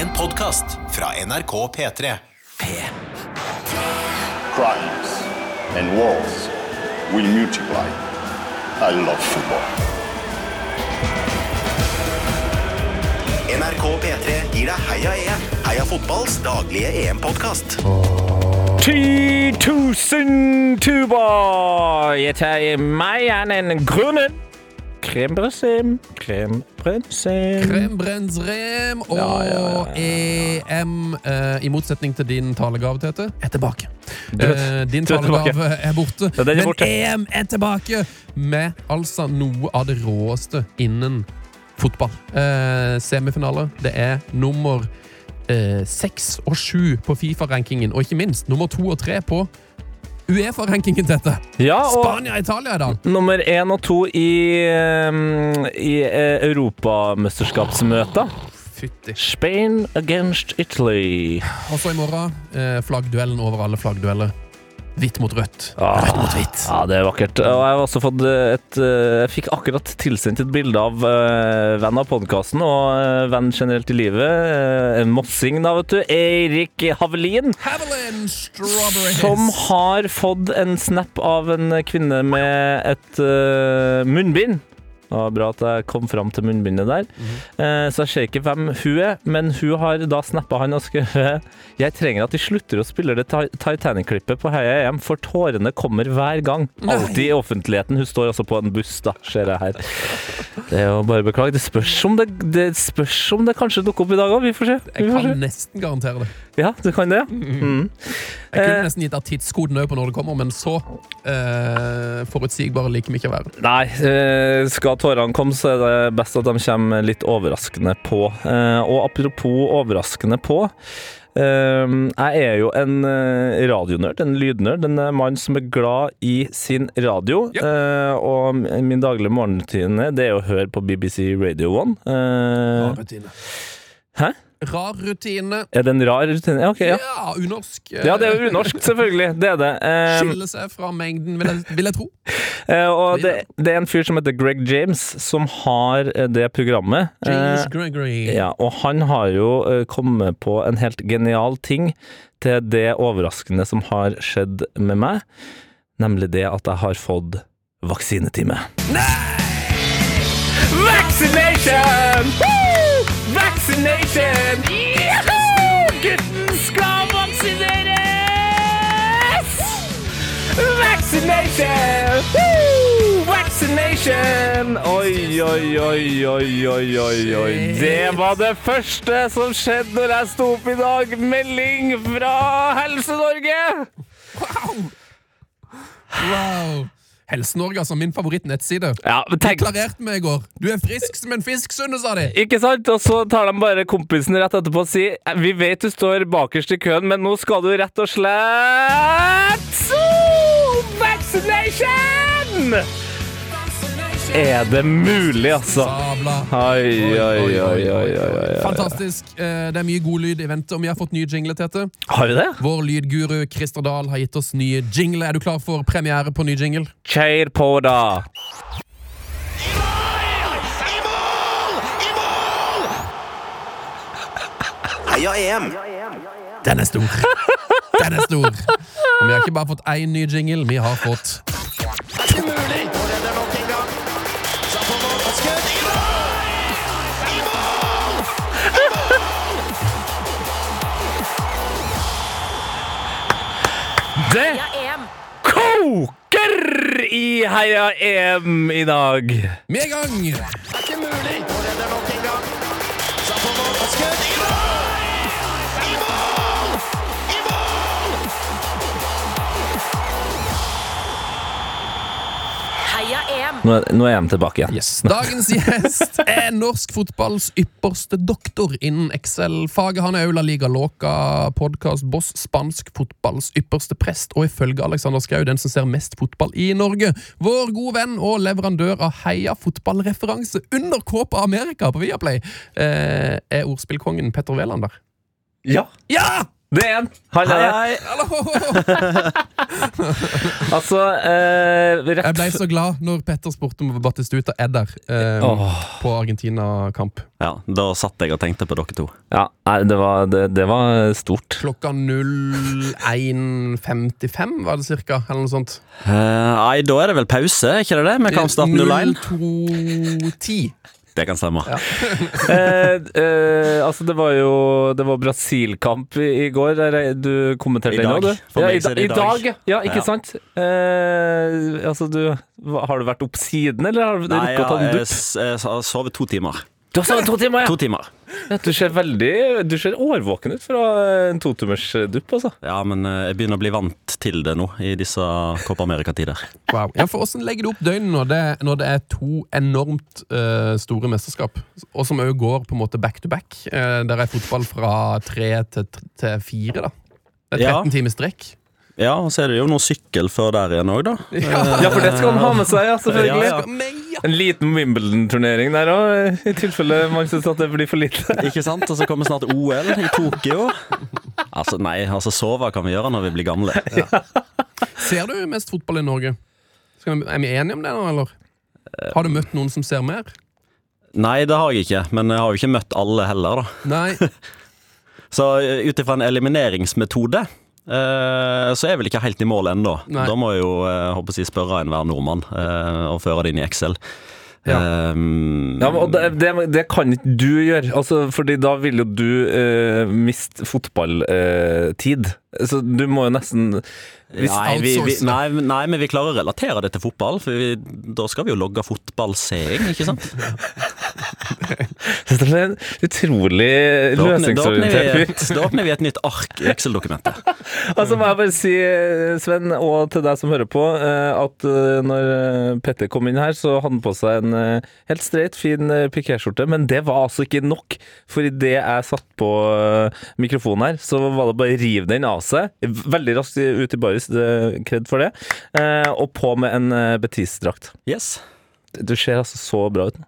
En podkast fra NRK P3. P. crimes and wars will multiply. I love football. NRK P3 gir deg Heia EM. Heia fotballs daglige EM-podkast. 10 000 tuber! Jeg tar meg an en grunnen. Krembrensem, krembrensrem Krembrensrem og Ja, ja, EM, eh, i motsetning til din talegave, Tete, er tilbake. Eh, din talegave er borte, Ja, er men borte. EM er tilbake med altså noe av det råeste innen fotball. Eh, semifinale. Det er nummer eh, seks og sju på Fifa-rankingen, og ikke minst nummer to og tre på Uefa-rankingen, Tete. Ja, og Spania og Italia i dag. nummer én og to i, i europamesterskapsmøta. Fytti. Spain against Italy. Og så i morgen eh, flaggduellen over alle flaggdueller. Hvitt mot rødt. Ah, Rødt mot hvitt. Ja, det er vakkert. Og jeg har også fått et eh, Jeg fikk akkurat tilsendt et bilde av uh, venn av podkasten og eh, venn generelt i livet. eh, en mossing, da, vet du. Eirik Havelin. Haviland. Som har fått en snap av en kvinne med et uh, munnbind. Det var bra at jeg kom fram til munnbindet der. Eh, så jeg ser ikke hvem hun er, men hun har da snappa han og skrevet Jeg trenger at de slutter å spille det Titanic-klippet på Heia EM, for tårene kommer hver gang. Alltid i offentligheten. Hun står også på en buss, da, ser jeg her. Det er jo bare å beklage. Det spørs om det, det, spørs om det kanskje dukker opp i dag òg. Vi får se. Vi Jeg får kan se. nesten garantere det. Ja, du kan det, ja. Mm. Jeg kunne Eh. nesten gitt deg tidskoden også på når det kommer, men så eh, forutsigbare like mye å være. Nei, eh, skal tårene kom, så er det best at de kommer litt overraskende på. Eh, og apropos overraskende på. eh, jeg er jo en eh, radionerd, en lydnerd, en mann som er glad i sin radio. Ja. Og min daglige morgenrutine det er å høre på BBC Radio 1. Hva rutine. Hæ? Rar rutine. er det en rar rutine? Ja, ok, ja. Ja, unorsk. eh, Ja, det er jo unorsk, selvfølgelig. Det er det. Um, Skiller seg fra mengden, vil jeg, vil jeg tro. Uh, og det, det er en fyr som heter Greg James, som har eh, det programmet. James Eh, Gregory. Ja, og han har jo uh, kommet på en helt genial ting til det overraskende som har skjedd med meg, nemlig det at jeg har fått vaksinetime. Vaccination! Woo! Vaccination! Gutten skal vaksineres! Vaccination! Woo! Vaccination! Oi, oi, oi, oi, oi, oi, oi. Det var det første som skjedde når jeg sto opp i dag. Melding fra Helse-Norge! Wow! wow. Helse-Norge, altså. Min favorittnettside. Ja, men De tenk klarerte meg i går. Du er frisk som en fisk, Sunne, sa de. Ikke sant? Og så tar de bare kompisen rett etterpå og sier Vi vet du står bakerst i køen, men nå skal du rett og slett Så, Vaccination! Er det mulig, altså? Oi, oi, oi, oi, oi, oi. Fantastisk. Eh, Det er mye god lyd i vente, og vi har fått nye jingler, Tete. Har vi det? Vår lydguru Christer Dahl har gitt oss nye jingler. Er du klar for premiere på ny jingle? Kjør på, da. Heia EM! Den er stor. Den er stor. Og vi har ikke bare fått én ny jingle, vi har fått Det koker i Heia EM i dag. Med gang! Det er ikke mulig. Det er gang! Heia EM! Nå er, nå er de tilbake igjen. Yes. Dagens gjest er norsk fotballs ypperste doktor innen Excel-faget. Han er Aula Liga Loca, podkastboss, spansk fotballs ypperste prest, og ifølge Alexander Schou den som ser mest fotball i Norge. Vår gode venn og leverandør av Heia fotballreferanse under Kåpa Amerika på Viaplay, eh, er ordspillkongen Petter Wæland der. Ja. Ja! Det er en! Han Hei, det. Altså, eh, rett Jeg ble så glad når Petter spurte om Batistuta er der eh, oh. på Argentina-kamp. Ja, Da satt jeg og tenkte på dere to. Ja, det var, det, det var stort. Klokka 01.55 var det cirka, eller noe sånt. Eh, Nei, da er det vel pause, ikke det det? Med kampstart 01? 02.10. Det kan stemme. Eh, eh, altså, det var jo Det var Brasil-kamp i, i går. Der du kommenterte I den du. For Ja, meg i, det da- i dag, ja. Ikke Ja. sant? Eh, altså, du Har du vært opp siden, eller har du rukket å ta en dupp? Nei, jeg har sovet to timer. Du har sovet to timer, ja! To timer. ja! Du ser veldig Du ser årvåken ut fra en totimersdupp, altså. Ja, men eh, jeg begynner å bli vant til det nå, i disse Copa America-tider. Wow. Ja, for Hvordan legger du opp døgnet når det, når det er to enormt eh, store mesterskap, og som òg går på en måte back to back? Uh, der er fotball fra tre til, til fire, da. Det er 13 Ja. timer strekk. Ja, og så er det jo noe sykkel før der igjen òg, da. Ja, for det skal han ha med seg, ja, selvfølgelig. Ja, ja. En liten Wimbledon-turnering der òg, i tilfelle man syns at det blir for lite. Ikke sant? Og så kommer snart OL i Tokyo. Altså, nei, altså sove kan vi gjøre når vi blir gamle. Ser du mest fotball i Norge? Skal vi, er vi enige om det nå, eller? Har du møtt noen som ser mer? Nei, det har jeg ikke, men jeg har jo ikke møtt alle heller, da. Nei. Så eh, ut ifra en elimineringsmetode så er jeg vel ikke helt i mål ennå. Da må jeg jo eh, håper jeg, spørre enhver nordmann eh, og føre det inn i Excel. Ja. Um, Ja, og det, det, det kan ikke du gjøre, altså, fordi da vil jo du eh, miste fotballtid. Så du må jo nesten nei, vi, vi, nei, nei, men vi klarer å relatere det til fotball, for vi, da skal vi jo logge fotballseing, ikke sant? Det er en utrolig løsningsorientert fyr. da åpner vi et nytt ark i Excel-dokumentet. Altså må jeg bare si, Sven, og til deg som hører på, eh, at eh, når eh, Petter kom inn her, så hadde han på seg en eh, helt streit, fin eh, pikéskjorte, men det var altså ikke nok. For idet jeg satt på eh, mikrofonen her, så var det bare å rive den av seg. Veldig raskt ut i baris, kred for det. eh, Og på med en eh, Betis-drakt. Yes. Du ser altså så bra ut nå.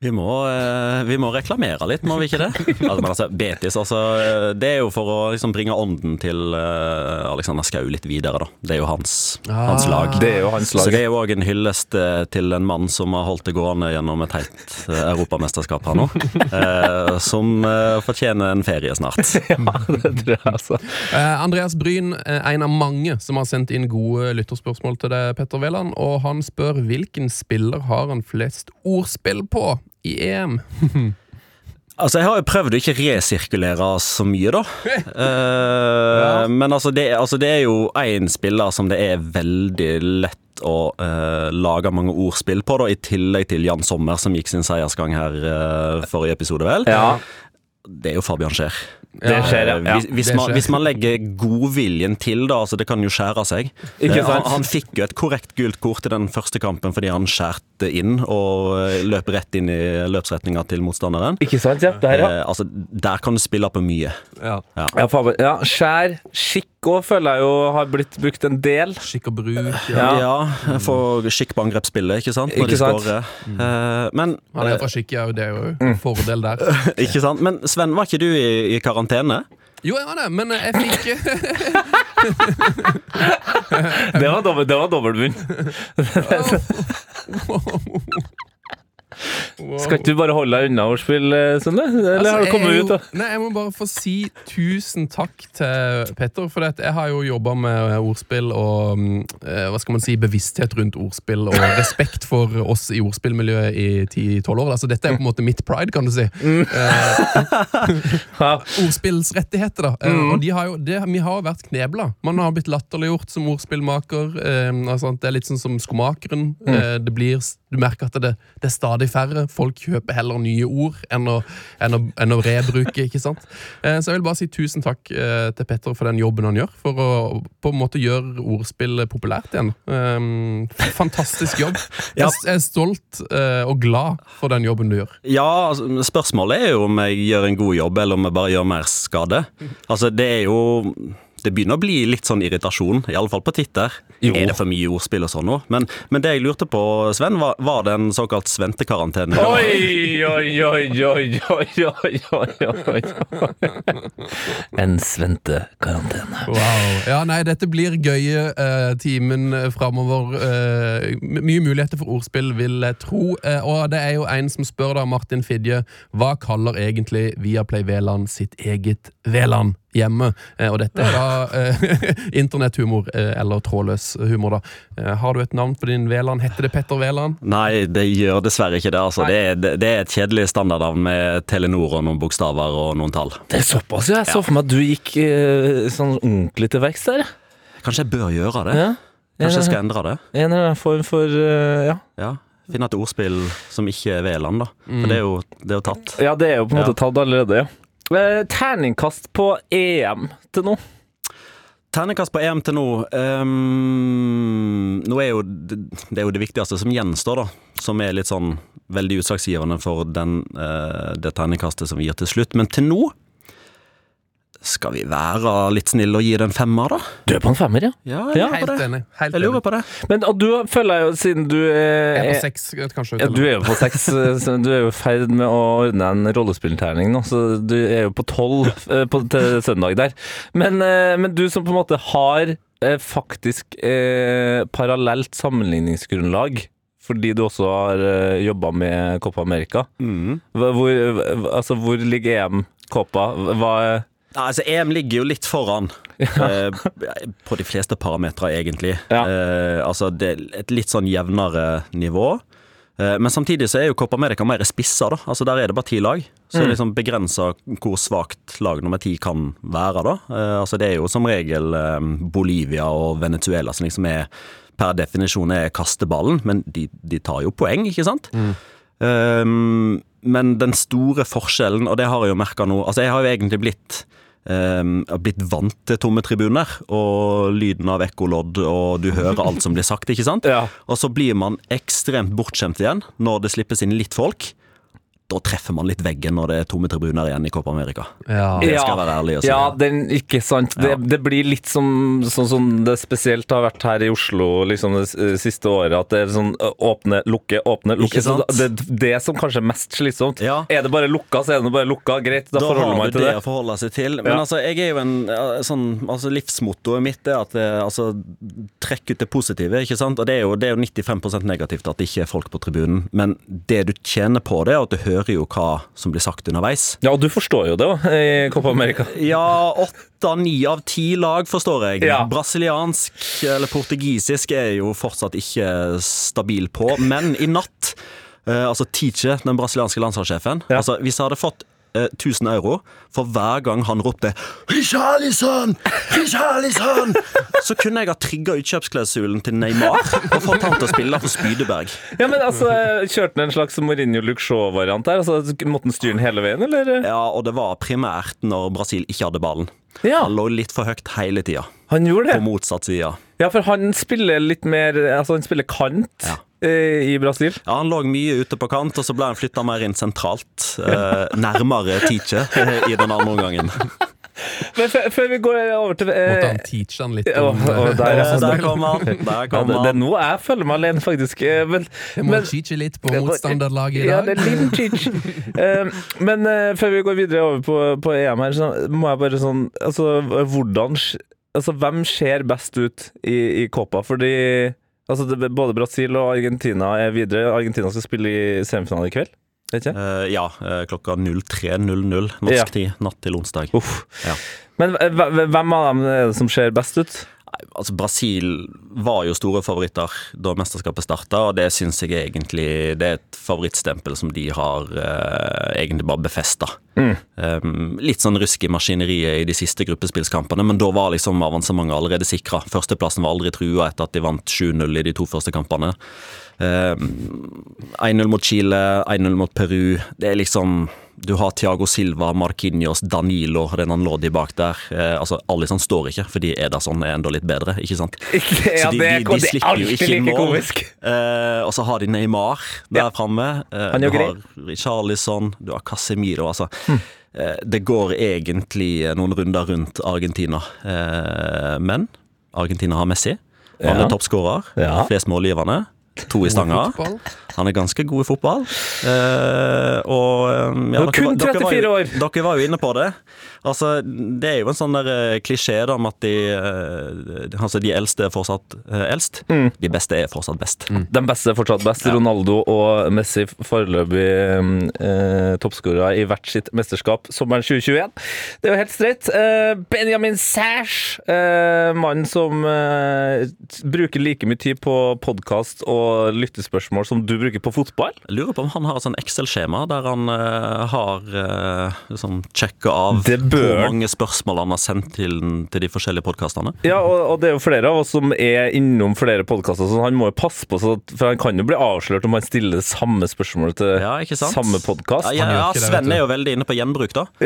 Vi må, eh, vi må reklamere litt, må vi ikke det? Altså, men altså, Betis, altså, eh, det er jo for å liksom, bringe ånden til uh, Alexander Skau litt videre, da. Det er jo hans, hans lag. Det er jo hans Så det er jo òg en hyllest til en mann som har holdt det gående gjennom et helt europamesterskap her nå. uh, som uh, fortjener en ferie snart. Ja, det tror jeg altså. Eh, Andreas Bryn en av mange som har sendt inn gode lytterspørsmål til deg, Petter Wæland. Og han spør hvilken spiller har han flest ordspill på i EM? Altså, Jeg har jo prøvd å ikke resirkulere så mye, da. Eh, Men altså det, altså, det er jo én spiller som det er veldig lett å uh, lage mange ordspill på, da, i tillegg til Jan Sommer, som gikk sin seiersgang her uh, forrige episode, vel. Ja, Det er jo Fabian Skjer. Det skjer, ja. Eh, Hvis, hvis, det man, hvis man legger godviljen til, da, altså det kan jo skjære seg. Ikke Eh, sant? Han, han fikk jo et korrekt gult kort i den første kampen fordi han skjærte inn og eh, løp rett inn i løpsretninga til motstanderen. Ikke sant? Ja, der, ja. Eh, altså, der kan du spille på mye. Ja. Ja, ja, skjær, skikk òg føler jeg jo har blitt brukt en del. Skikk og bruk. Ja. Ja, Få skikk på angrepsspillet, ikke sant? Når Ikke de sant? Mm. Eh, men, Han er fra Skikk, ja, det er jo Mm. en fordel der. ikke sant? men Sven, var ikke du i, i karantene? Jo, jeg var det, men jeg fikk Det var dobbelt, det dobbeltbunn. Skal ikke du bare holde deg unna ordspill, eh, Sunde? Eller Altså, har du kommet ut, da? Nei, jeg må bare få si tusen takk til Petter. For det jeg har jo jobba med ordspill og mm, eh, hva skal man si, bevissthet rundt ordspill og respekt for oss i ordspillmiljøet i 10-12 år. Altså, dette er på en måte mitt pride, kan du si. Mm. Ordspillsrettigheter, da. Mm. Og de har jo, det, vi har jo vært knebla. Man har blitt latterliggjort som ordspillmaker. Eh, altså, det er litt sånn som skomakeren. Mm. det blir, du merker at det, det er stadig færre. Folk kjøper heller nye ord enn å, enn å, enn å rebruke. ikke sant? Eh, så jeg vil bare si tusen takk eh, til Petter for den jobben han gjør, for å på en måte gjøre ordspill populært igjen. Eh, fantastisk jobb. Jeg, Jeg er stolt eh, og glad for den jobben du gjør. Ja, altså, spørsmålet er jo om jeg gjør en god jobb, eller om jeg bare gjør mer skade. Altså, det er jo det begynner å bli litt sånn irritasjon, i alle fall på Twitter. Jo. Er det for mye ordspill og sånn nå? Men, men det jeg lurte på, Sven, var, var det en såkalt sventekarantene? Oi, oi, oi, oi, oi, oi, oi, oi. En sventekarantene. Wow. Ja, nei, dette blir gøye uh, timen framover. Uh, mye muligheter for ordspill, vil jeg tro. Uh, og det er jo en som spør da, Martin Fidje, hva kaller egentlig Viaplay Veland sitt eget Veland hjemme? Eh, og dette er da eh, internetthumor, eh, eller trådløs humor, da. Har du et navn på din Veland? Heter det Petter Veland? Nei, det gjør dessverre ikke det. altså. Det er, det, er et kjedelig standardnavn med Telenor og noen bokstaver og noen tall. Det er såpass, ja. Jeg så for meg at du gikk eh, sånn ordentlig til verks der. Kanskje jeg bør gjøre det? Ja. Kanskje jeg skal endre det? En eller annen form for ja. Ja. Finne et ordspill som ikke er Veland, da. For det er jo, det er jo tatt. ja, det er jo på en måte Ja. tatt allerede, ja. Eh, terningkast på EM til nå. Terningkast på EM til nå um, Nå er jo det, det er jo det viktigste som gjenstår, da. Som er litt sånn veldig utslagsgivende for den, uh, det terningkastet som vi gir til slutt. Men til nå skal vi være litt snille og gi det en femmer, da? Du er på en femmer, ja. Ja, Ja, jeg, lurer Helt enig. Helt jeg lurer på det. Men og du føler jo, siden du Jeg er, er på seks, kanskje. ja, Du er jo på seks, eh, du er jo i ferd med å ordne en rollespillterning nå, så du er jo på tolv eh, på- til søndag der. Men, eh, men du som på en måte har faktisk eh, parallelt sammenligningsgrunnlag, fordi du også har eh, jobba med Copa America. Mm. Hvor, altså, hvor ligger EM Copa? Hva er Altså, EM ligger jo litt foran eh, på de fleste parametere, egentlig. Ja. Eh, altså, det er et litt sånn jevnere nivå. Eh, men samtidig så er jo Copa America mer spissa, da. Altså, der er det bare ti lag. Så det er liksom begrensa hvor svakt lag nummer ti kan være, da. Eh, altså, det er jo som regel eh, Bolivia og Venezuela som liksom er per definisjon er kasteballen, men de, de tar jo poeng, ikke sant? Um, men den store forskjellen, og det har jeg jo merka nå Altså, jeg har jo egentlig blitt um, blitt vant til tomme tribuner og lyden av ekkolodd, og du hører alt som blir sagt, ikke sant? Ja. Og så blir man ekstremt bortskjemt igjen når det slippes inn litt folk. Da treffer man litt veggen når det er tomme tribuner igjen i Copa America. Ja. Det skal jeg være ærlig og si. Ja, den, ikke sant. Det, Ja. det blir litt som, sånn som det spesielt har vært her i Oslo liksom det siste året. At det er sånn åpne, lukke, åpne, lukke. Så det, det som kanskje er mest slitsomt. Ja. Er det bare lukka, så er det bare lukka. Greit, da, Da forholder man til det Da har du det. å forholde seg til. Men Ja. altså, jeg er jo en sånn altså Livsmottoet mitt er at det, altså, trekk ut det positive, ikke sant. Og det er jo, det er jo 95% negativt at det ikke er folk på tribunen. Men det du tjener på det, er at du hører jo hva som blir sagt underveis. Ja, og du forstår jo det òg, i Copa America. Ja, åtte, ni av ti lag, forstår jeg. Ja. Brasiliansk eller portugisisk er jo fortsatt ikke stabil på, men i natt eh, Altså Tiche, den brasilianske landslagssjefen. Ja. Altså, hvis jeg hadde fått eh, 1000 euro for hver gang han ropte 'Richarlison! Richarlison!' så kunne jeg ha trigga utkjøpsklausulen til Neymar og fått han til å spille for Spydeberg. Ja, men altså, Kjørte han en slags Mourinho-Luke Shaw-variant der? Altså, Måtte han styre den hele veien, eller? Ja, og det var primært når Brasil ikke hadde ballen. Ja, Han lå litt for høyt hele tida, han gjorde på motsatt side. Ja, for han spiller litt mer Altså, han spiller kant Ja. Eh, i Brasil. Ja, Han lå mye ute på kant, og så ble han flytta mer inn sentralt. Eh, nærmere Tiche eh, i den andre omgangen. Men før, før vi går over til Måtte eh, han teache han litt om og der, eh, ja, der kom han! Der ja, kom det, det er nå jeg føler meg alene, faktisk. Eh, Men, Jeg må men teache litt på motstanderlaget i dag. Ja, det er litt teach. Eh, Men eh, før vi går videre over på, på EM her, så må jeg bare sånn Altså, hvordan Altså, hvem ser best ut i, i Kåpa? Fordi altså, det, både Brasil og Argentina er videre. Argentina skal spille i semifinale i kveld. Ikke? Uh, ja, eh, klokka 03.00 norsk Ja. tid natt til onsdag. Ja. Men eh, hvem av dem er det som ser best ut? Altså, Brasil var jo store favoritter da mesterskapet starta, og det syns jeg egentlig Det er et favorittstempel som de har eh, egentlig bare befesta. Um, litt sånn rusk i maskineriet i de siste gruppespillskampene, men da var liksom avansementet allerede sikra. Førsteplassen var aldri trua etter at de vant 7-0 i de to første kampene. Um, 1-0 mot Chile, 1-0 mot Peru. Det er liksom Du har Thiago Silva, Marquinhos, Danilo, Renan Lodi bak der. Eh, altså, Alison står ikke, fordi Ederson er enda litt bedre, ikke sant? ja, Så de, det, de, de er slipper jo ikke like mål. Eh, og så har de Neymar der Ja. framme. Eh, du har Richarlison, du har Casemiro. Altså. eh, det går egentlig noen runder rundt Argentina. Eh, men Argentina har Messi. Han Ja. er toppskårer. Ja. Flest målgivende. To i stanga. Han er ganske god i fotball. Eh, og eh, ja, dere, kun dere var- 34 dere var, år. jo- Dere var jo inne på det. Altså, det er jo en sånn der eh, klisjé da, om at de, eh, altså, de eldste er fortsatt eh, eldst. Mm. De beste er fortsatt best. De beste er fortsatt best. Ronaldo og Messi foreløpig eh, toppskårere i hvert sitt mesterskap sommeren 2021. Det er jo helt streit. Eh, Benjamin Sash, eh, mannen som bruker like mye tid på podkast og lyttespørsmål som du bruker på fotball. Jeg lurer på om han har et sånn Excel-skjema der han uh, har uh, liksom sjekka av hvor mange spørsmål han har sendt til, til de forskjellige podkastene. Ja, og, og det er jo flere av oss som er innom flere podkaster, så han må jo passe på, så at, for han kan jo bli avslørt om han stiller samme spørsmål til Ja, ikke sant? samme podkast. Ja, ja, ja, Sven er jo veldig inne på gjenbruk, da.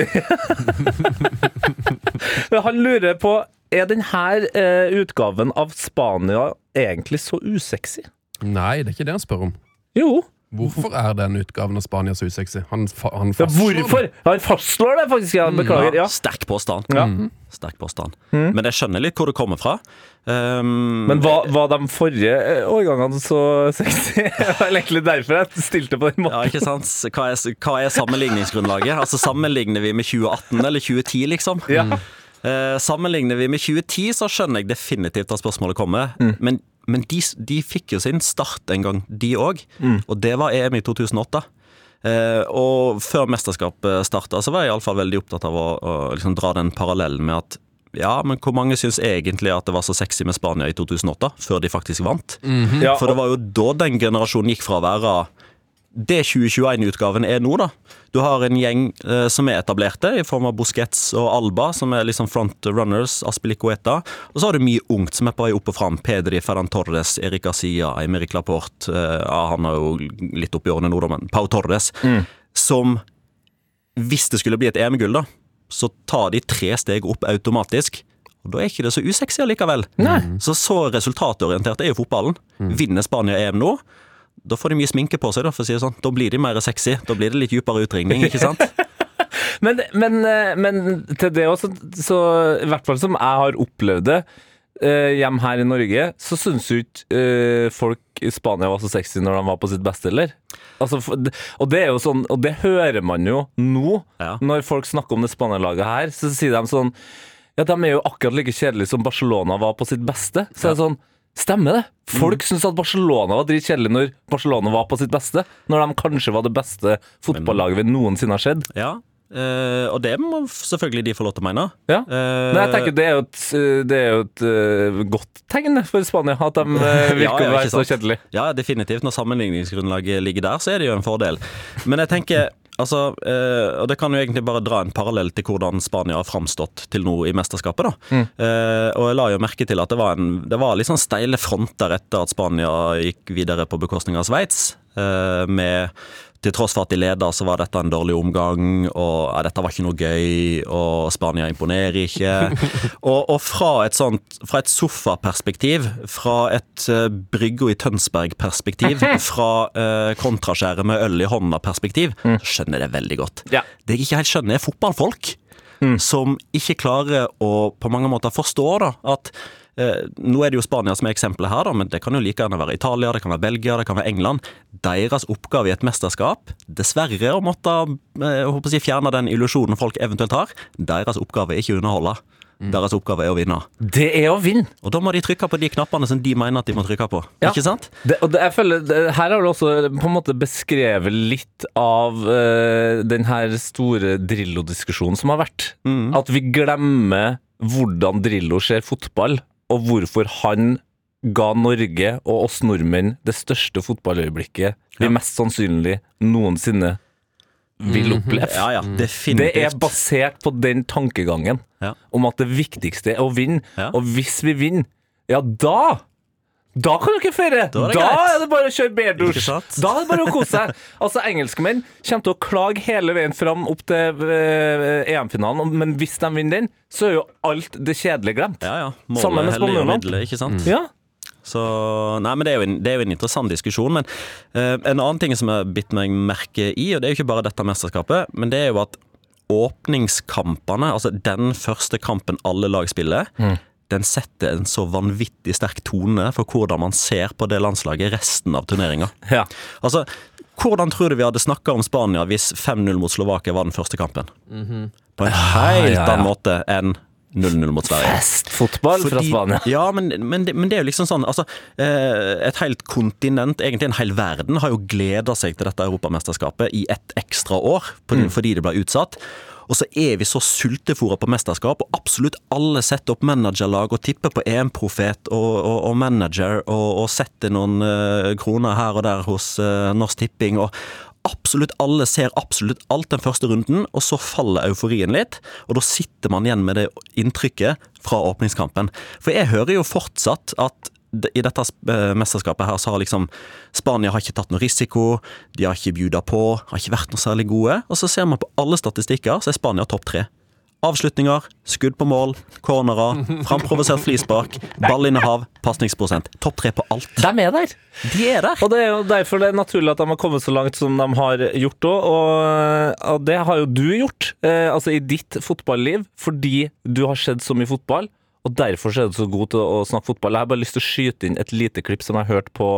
Men Han lurer på er denne eh, utgaven av Spania egentlig så usexy? Nei, det er ikke det han spør om. Jo. Hvorfor er den utgaven av Spania så usexy? Han, fa han Ja, fastslår hvorfor? Han fastslår det faktisk, ja. Beklager. Ja. Sterk påstand. Ja. Sterk påstand. Men jeg skjønner litt hvor det kommer fra. Um, Men var, var de forrige eh, årgangene så sexy? Det var egentlig derfor jeg stilte på den måten. ja, ikke sant? Hva er, hva er sammenligningsgrunnlaget? Altså Sammenligner vi med 2018 eller 2010, liksom? Ja. Eh, sammenligner vi med 2010, så skjønner jeg definitivt at spørsmålet kommer. Men, men de, de fikk jo sin start en gang, de òg. Og det var EM i 2008. Eh, og før mesterskapet starta, så var jeg iallfall veldig opptatt av å, å liksom dra den parallellen med at ja, men hvor mange syns egentlig at det var så sexy med Spania i 2008, før de faktisk vant? Ja, For det var jo da den generasjonen gikk fra å være det 2021-utgaven er nå, da. Du har en gjeng eh, som er etablerte, i form av Busquets og Alba, som er liksom frontrunners, Aspilicueta. Og så har du mye ungt som er på vei opp og fram. Pedri, Ferran Torres, Erik Sia, Emerik Laporte. eh, ja, han er jo litt oppi årene nå, da, men Pau Torres. Som, hvis det skulle bli et EM-gull, da, så tar de tre steg opp automatisk. Og Da er ikke det så usexy allikevel. Så så resultatorientert er jo fotballen. Vinner Spania EM nå, da får de mye sminke på seg, da, for å si det sånn. Da blir de mer sexy. Da blir det litt dypere utringning, ikke sant? Men, men, eh, men til det også, så i hvert fall som jeg har opplevd det eh, hjem her i Norge, så syns jo ikke eh, folk i Spania var så sexy når de var på sitt beste, eller? Altså, og det er jo sånn, og det hører man jo nå, Ja. når folk snakker om det Spania-laget her, så sier de sånn Ja, de er jo akkurat like kjedelige som Barcelona var på sitt beste. Så er det sånn Stemmer det? Folk syns at Barcelona var dritkjedelig når Barcelona var på sitt beste. Når de kanskje var det beste fotballaget vi noensinne har sett. Ja. Uh, og det må selvfølgelig de få lov til å mene. Ja. Uh, Men jeg tenker det er jo et, det er jo et uh, godt tegn for Spania, at de virker ja, å være så kjedelige. Ja, definitivt. Når sammenligningsgrunnlaget ligger der, så er det jo en fordel. Men jeg tenker Altså, eh, og det kan jo egentlig bare dra en parallell til hvordan Spania har framstått til nå i mesterskapet. da. Eh, og jeg la jo merke til at det var, en, det var litt sånn steile fronter etter at Spania gikk videre på bekostning av Sveits. Eh, med til tross for at de leda, så var dette en dårlig omgang, og ja, dette var ikke noe gøy, og Spania imponerer ikke. og, og fra et sånt, fra et sofaperspektiv, fra et uh, Bryggo i Tønsberg-perspektiv, fra uh, kontraskjæret med øl i hånda-perspektiv, så skjønner jeg det veldig godt. Ja. Det jeg ikke helt skjønner, er fotballfolk. Som ikke klarer å på mange måter forstå da, at eh, Nå er det jo Spania som er eksempelet her, da, men det kan jo like gjerne være Italia, det kan være Belgia, det kan være England. Deres oppgave i et mesterskap, dessverre å måtte eh, å si, fjerne den illusjonen folk eventuelt har, deres oppgave er ikke å underholde. Deres oppgave er å vinne. Det er å vinne! Og da må de trykke på de knappene som de mener at de må trykke på. Ja. Ikke sant? Det, og det, jeg føler, det, her har du også på en måte beskrevet litt av øh, den her store Drillo-diskusjonen som har vært. At vi glemmer hvordan Drillo ser fotball, og hvorfor han ga Norge og oss nordmenn det største fotballøyeblikket vi Ja. mest sannsynlig noensinne vil oppleve. Ja, ja, Det er basert på den tankegangen Ja. om at det viktigste er å vinne. Og hvis vi vinner, ja da da kan dere feire! Da Da er er det det, bare å kjøre berdusj. Da er det bare å kose seg. Altså, Engelskmenn kommer til å klage hele veien fram opp til uh, EM-finalen, men hvis de vinner den, så er jo alt det kjedelige glemt. Ja, ja. Sammen med Målet spanjolene. Ja. Så, nei, men det er, jo en, det er jo en interessant diskusjon. Men eh, en annen ting som jeg har bitt meg merke i, og det er jo ikke bare dette mesterskapet, men det er jo at åpningskampene, altså den første kampen alle lag spiller, den setter en så vanvittig sterk tone for hvordan man ser på det landslaget resten av turneringa. Ja. Altså, hvordan tror du vi hadde snakka om Spania hvis 5-0 mot Slovakia var den første kampen? På en helt ja, ja. annen måte enn 0-0 mot Sverige. Festfotball fra Spania. Ja, men, men, det, men det er jo liksom sånn altså, eh, Et helt kontinent, egentlig en hel verden, har jo gleda seg til dette europamesterskapet i ett ekstra år på, Mm. fordi det ble utsatt. Og så er vi så sultefòra på mesterskap, og absolutt alle setter opp managerlag og tipper på EM-profet og, og, og manager og, og setter noen uh, kroner her og der hos uh, Norsk Tipping. og Absolutt alle ser absolutt alt den første runden, og så faller euforien litt. Og da sitter man igjen med det inntrykket fra åpningskampen. For jeg hører jo fortsatt at i dette eh, mesterskapet her så har liksom Spania har ikke tatt noe risiko, de har ikke bjuda på, har ikke vært noe særlig gode. Og så ser man på alle statistikker, så er Spania topp tre. Avslutninger, skudd på mål, cornerer, framprovosert frispark, ballinnehav, pasningsprosent. Topp tre på alt. De er der! De er der! Og det er jo derfor det er naturlig at de har kommet så langt som de har gjort òg, og, og det har jo du gjort, eh, altså i ditt fotballiv, fordi du har sett så mye fotball. Og derfor er du så god til å snakke fotball. Jeg har bare lyst til å skyte inn et lite klipp som jeg hørte på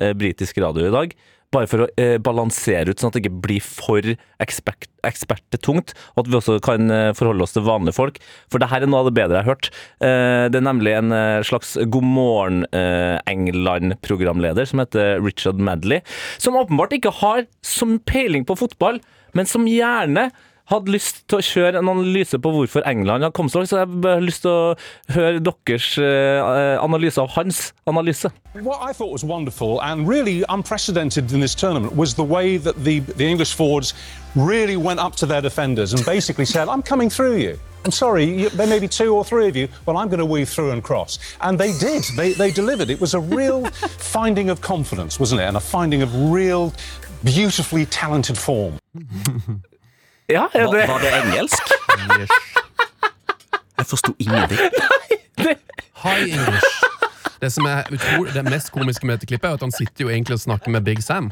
eh, britisk radio i dag. Bare for å eh, balansere ut, sånn at det ikke blir for ekspert, ekspertetungt, og at vi også kan eh, forholde oss til vanlige folk. For det her er noe av det bedre jeg har hørt. Eh, det er nemlig en eh, slags God morgen eh, England-programleder som heter Richard Madley, som åpenbart ikke har som peiling på fotball, men som gjerne hadde lyst til å kjøre en analyse på hvorfor England har kommet så langt, så jeg har lyst til å høre deres eh, analyse av hans analyse. What I thought was wonderful and really unprecedented in this tournament was the way that the, the English forwards really went up to their defenders and basically said, I'm coming through you. I'm sorry, you, there may be two or three of you, but I'm going to weave through and cross. And they did. They, they delivered. It was a real finding of confidence, wasn't it? And a finding of real, beautifully talented form. Ja, ja, Var, det var det engelsk? Jeg forsto ingenting. Hi English. Det som er utrolig, det mest komiske med dette klippet, er at han sitter jo egentlig og snakker med Big Sam.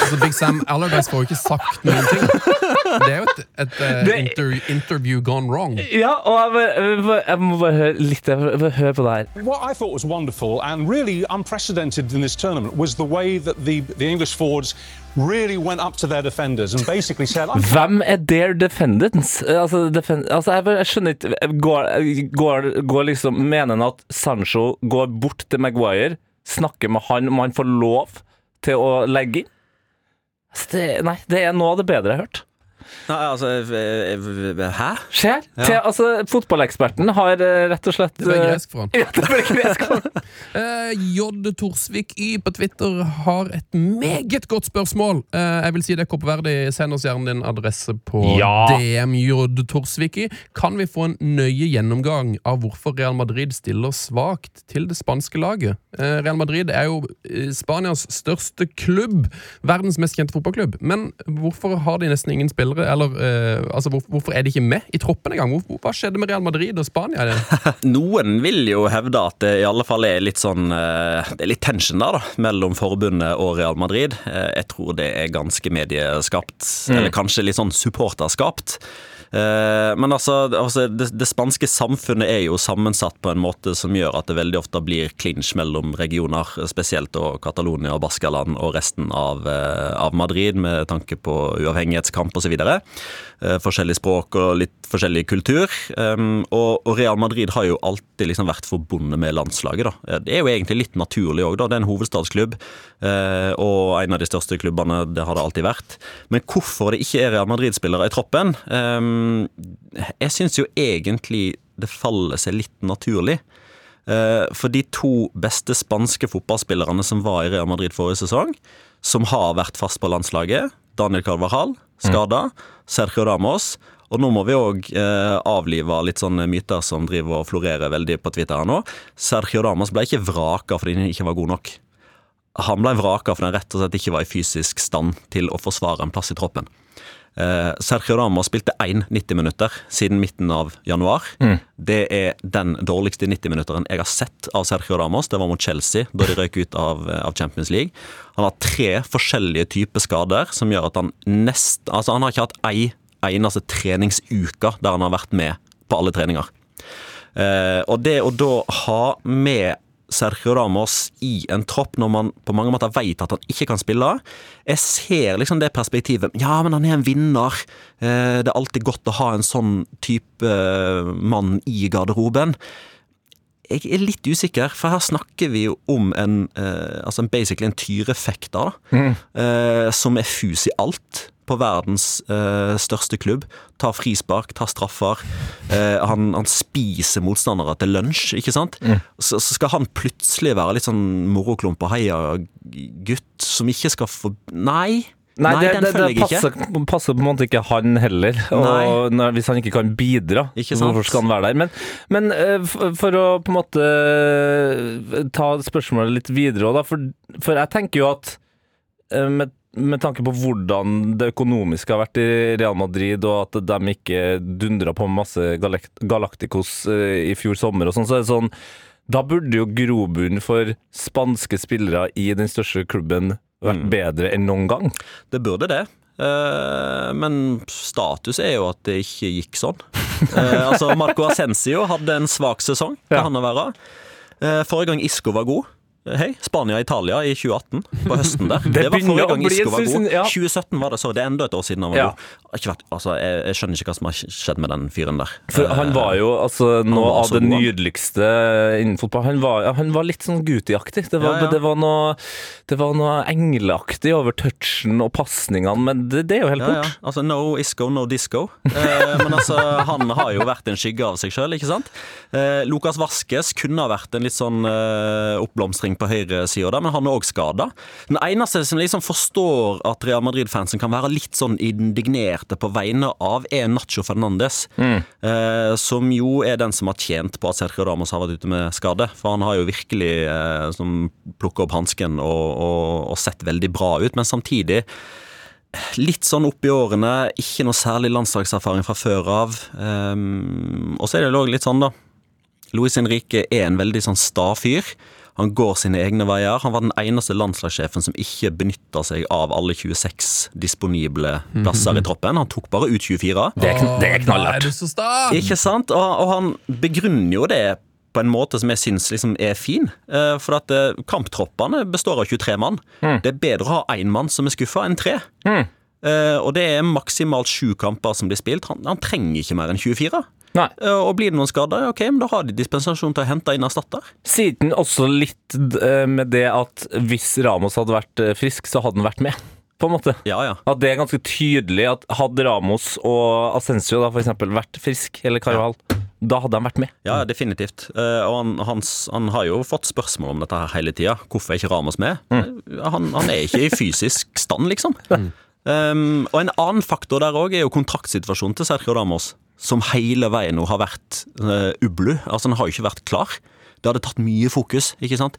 Altså Big Sam Allardyce får jo ikke sagt noen ting. Det er jo et, et uh, Det- inter, interview gone wrong. Ja, og jeg, må bare høre litt jeg Hør på det her. What I thought was wonderful and really unprecedented in this tournament was the way that the, the English forwards really went up to their defenders and basically said, I'm Hvem er their defendants? Altså, defend altså jeg, jeg skjønner ikke går, går, går liksom Mener han at Sancho går bort til Maguire, snakker med han om han får lov til å legge inn? Altså, det, nei, det er noe av det bedre jeg har hørt. Nei, altså eh, eh, Hæ? Skjer? Ja. Til, altså, fotballeksperten har eh, rett og slett Det ble eh, gresk for han. Ja, det ble gresk for han. Eh, J. Torsvik Y på Twitter har et meget godt spørsmål. Uh, jeg vil si det er koppverdig. Send oss gjerne din adresse på Ja. DM J. Torsvik Y. Kan vi få en nøye gjennomgang av hvorfor Real Madrid stiller svakt til det spanske laget? Uh, Real Madrid er jo Spanias største klubb. Verdens mest kjente fotballklubb. Men hvorfor har de nesten ingen spillere? Eller eh, altså, hvor, hvorfor er de ikke med i troppen engang? Hva skjedde med Real Madrid og Spania? Noen vil jo hevde at det i alle fall er litt sånn eh, Det er litt tension der, da, mellom forbundet og Real Madrid. Eh, Jeg tror det er ganske medieskapt, eller kanskje litt sånn supporterskapt. Eh, Men altså, altså det, det spanske samfunnet er jo sammensatt på en måte som gjør at det veldig ofte blir klinsj mellom regioner, spesielt og Catalonia og Baskaland og resten av, eh, av Madrid, med tanke på uavhengighetskamp osv. Forskjellig språk og litt forskjellig kultur. Um, og, og Real Madrid har jo alltid liksom vært forbundet med landslaget. da. Eh, Det er jo egentlig litt naturlig òg, da. Det er en hovedstadsklubb, eh, og en av de største klubbene. Det har det alltid vært. Men hvorfor det ikke er Real Madrid-spillere i troppen? Um, jeg syns jo egentlig det faller seg litt naturlig. Eh, For de to beste spanske fotballspillerne som var i Real Madrid forrige sesong, som har vært fast på landslaget, Daniel Carvajal, skada, Sergio Ramos, og nå må vi òg eh, avlive litt sånne myter som driver og florerer veldig på Twitter her nå. Sergio Ramos ble ikke vraka fordi han ikke var god nok. Han ble vraka fordi han rett og slett ikke var i fysisk stand til å forsvare en plass i troppen. Eh, Sergio Ramos spilte én 90 minutter siden midten av januar. Det er den dårligste 90-minutteren jeg har sett av Sergio Ramos. Det var mot Chelsea, da de røyk ut av, av Champions League. Han har tre forskjellige typer skader som gjør at han nest, altså han har ikke hatt ei eneste treningsuka der han har vært med på alle treninger. Eh, og det å da ha med Sergio Ramos i en tropp når man på mange måter vet at han ikke kan spille. Jeg ser liksom det perspektivet. Ja, men han er en vinner. Eh, det er alltid godt å ha en sånn type eh, mann i garderoben. Jeg er litt usikker, for her snakker vi jo om en eh, altså basically en tyrefekter, da. Mm. som er fus i alt på verdens eh, største klubb. Tar frispark, tar straffer. Eh, han, han spiser motstandere til lunsj, ikke sant? Så, så skal han plutselig være litt sånn moroklump og heia-gutt som ikke skal få Nei. Nei, det, det, det passer, passer på en måte ikke han heller. Når, hvis han ikke kan bidra, Ikke sant? hvorfor skal han være der? Men, men eh, for, for å på en måte eh, ta spørsmålet litt videre òg, da. For, for jeg tenker jo at eh, med, med tanke på hvordan det økonomiske har vært i Real Madrid, og at de ikke dundra på masse Galacticos eh, i fjor sommer og sånn, så er det sånn Da burde jo grobunnen for spanske spillere i den største klubben vært bedre enn noen gang. Det burde det. Eh, men status er jo at det ikke gikk sånn. Eh, altså Marco Ascencio hadde en svak sesong, det Ja. han å være. Forrige gang Isco var god. Eh, Hei, Spania-Italia i 2018, på høsten der. Det, var forrige gang Isco var god. ja. 2017 var det så. Det er enda et år siden han var Ja. god. Altså, jeg, jeg skjønner ikke hva som har skjedd med den fyren der. For han var jo altså, noe av det nydeligste innen fotball. Han var, han var litt sånn Guti-aktig. Det, var- Ja, ja. det, var noe- det var noe engleaktig over touchen og pasningene, men det, det er jo helt bort. Altså, no isco, no disco. Eh, men altså, han har jo vært en skygge av seg sjøl, ikke sant? Eh, Lukas Vaskes kunne ha vært en litt sånn eh, oppblomstring på høyresida men han er òg skada. Den eneste som liksom forstår at Real Madrid-fansen kan være litt sånn indignerte på vegne av, er Nacho Fernandes. Eh, som jo er den som har tjent på at Sergio Ramos har vært ute med skade. For han har jo virkelig eh, plukka opp hansken og, og, og sett veldig bra ut, men samtidig Litt sånn opp i årene, ikke noe særlig landslagserfaring fra før av. Um, og så er det òg litt sånn, da. Luis Henrique er en veldig sånn sta fyr. Han går sine egne veier. Han var den eneste landslagssjefen som ikke benytta seg av alle 26 disponible plasser i troppen. Han tok bare ut 24. Det er, kn- det er knallhardt. Ikke sant? Og, og han begrunner jo det på en måte som jeg syns liksom er fin. Eh, for at eh, kamptroppene består av 23 mann. Det er bedre å ha én mann som er skuffa, enn tre. Eh, og det er maksimalt sju kamper som blir spilt. Han, han trenger ikke mer enn 24. Nei. Eh, og blir det noen skader, ok, men da har de dispensasjon til å hente inn erstatter. Siden også litt eh, med det at hvis Ramos hadde vært eh, frisk, så hadde han vært med. På en måte. Ja, ja. At det er ganske tydelig at hadde Ramos og Ascencio da for eksempel vært frisk, eller Carvajal, da hadde han vært med. Ja, definitivt. Og han, hans, han har jo fått spørsmål om dette her hele tida. Hvorfor er ikke Ramos med? Mm. Han, han er ikke i fysisk stand, liksom. Um, og en annen faktor der òg er jo kontraktsituasjonen til Sergio Damos, Som hele veien nå har vært uh, ublu. Altså, han har jo ikke vært klar. Det hadde tatt mye fokus, ikke sant.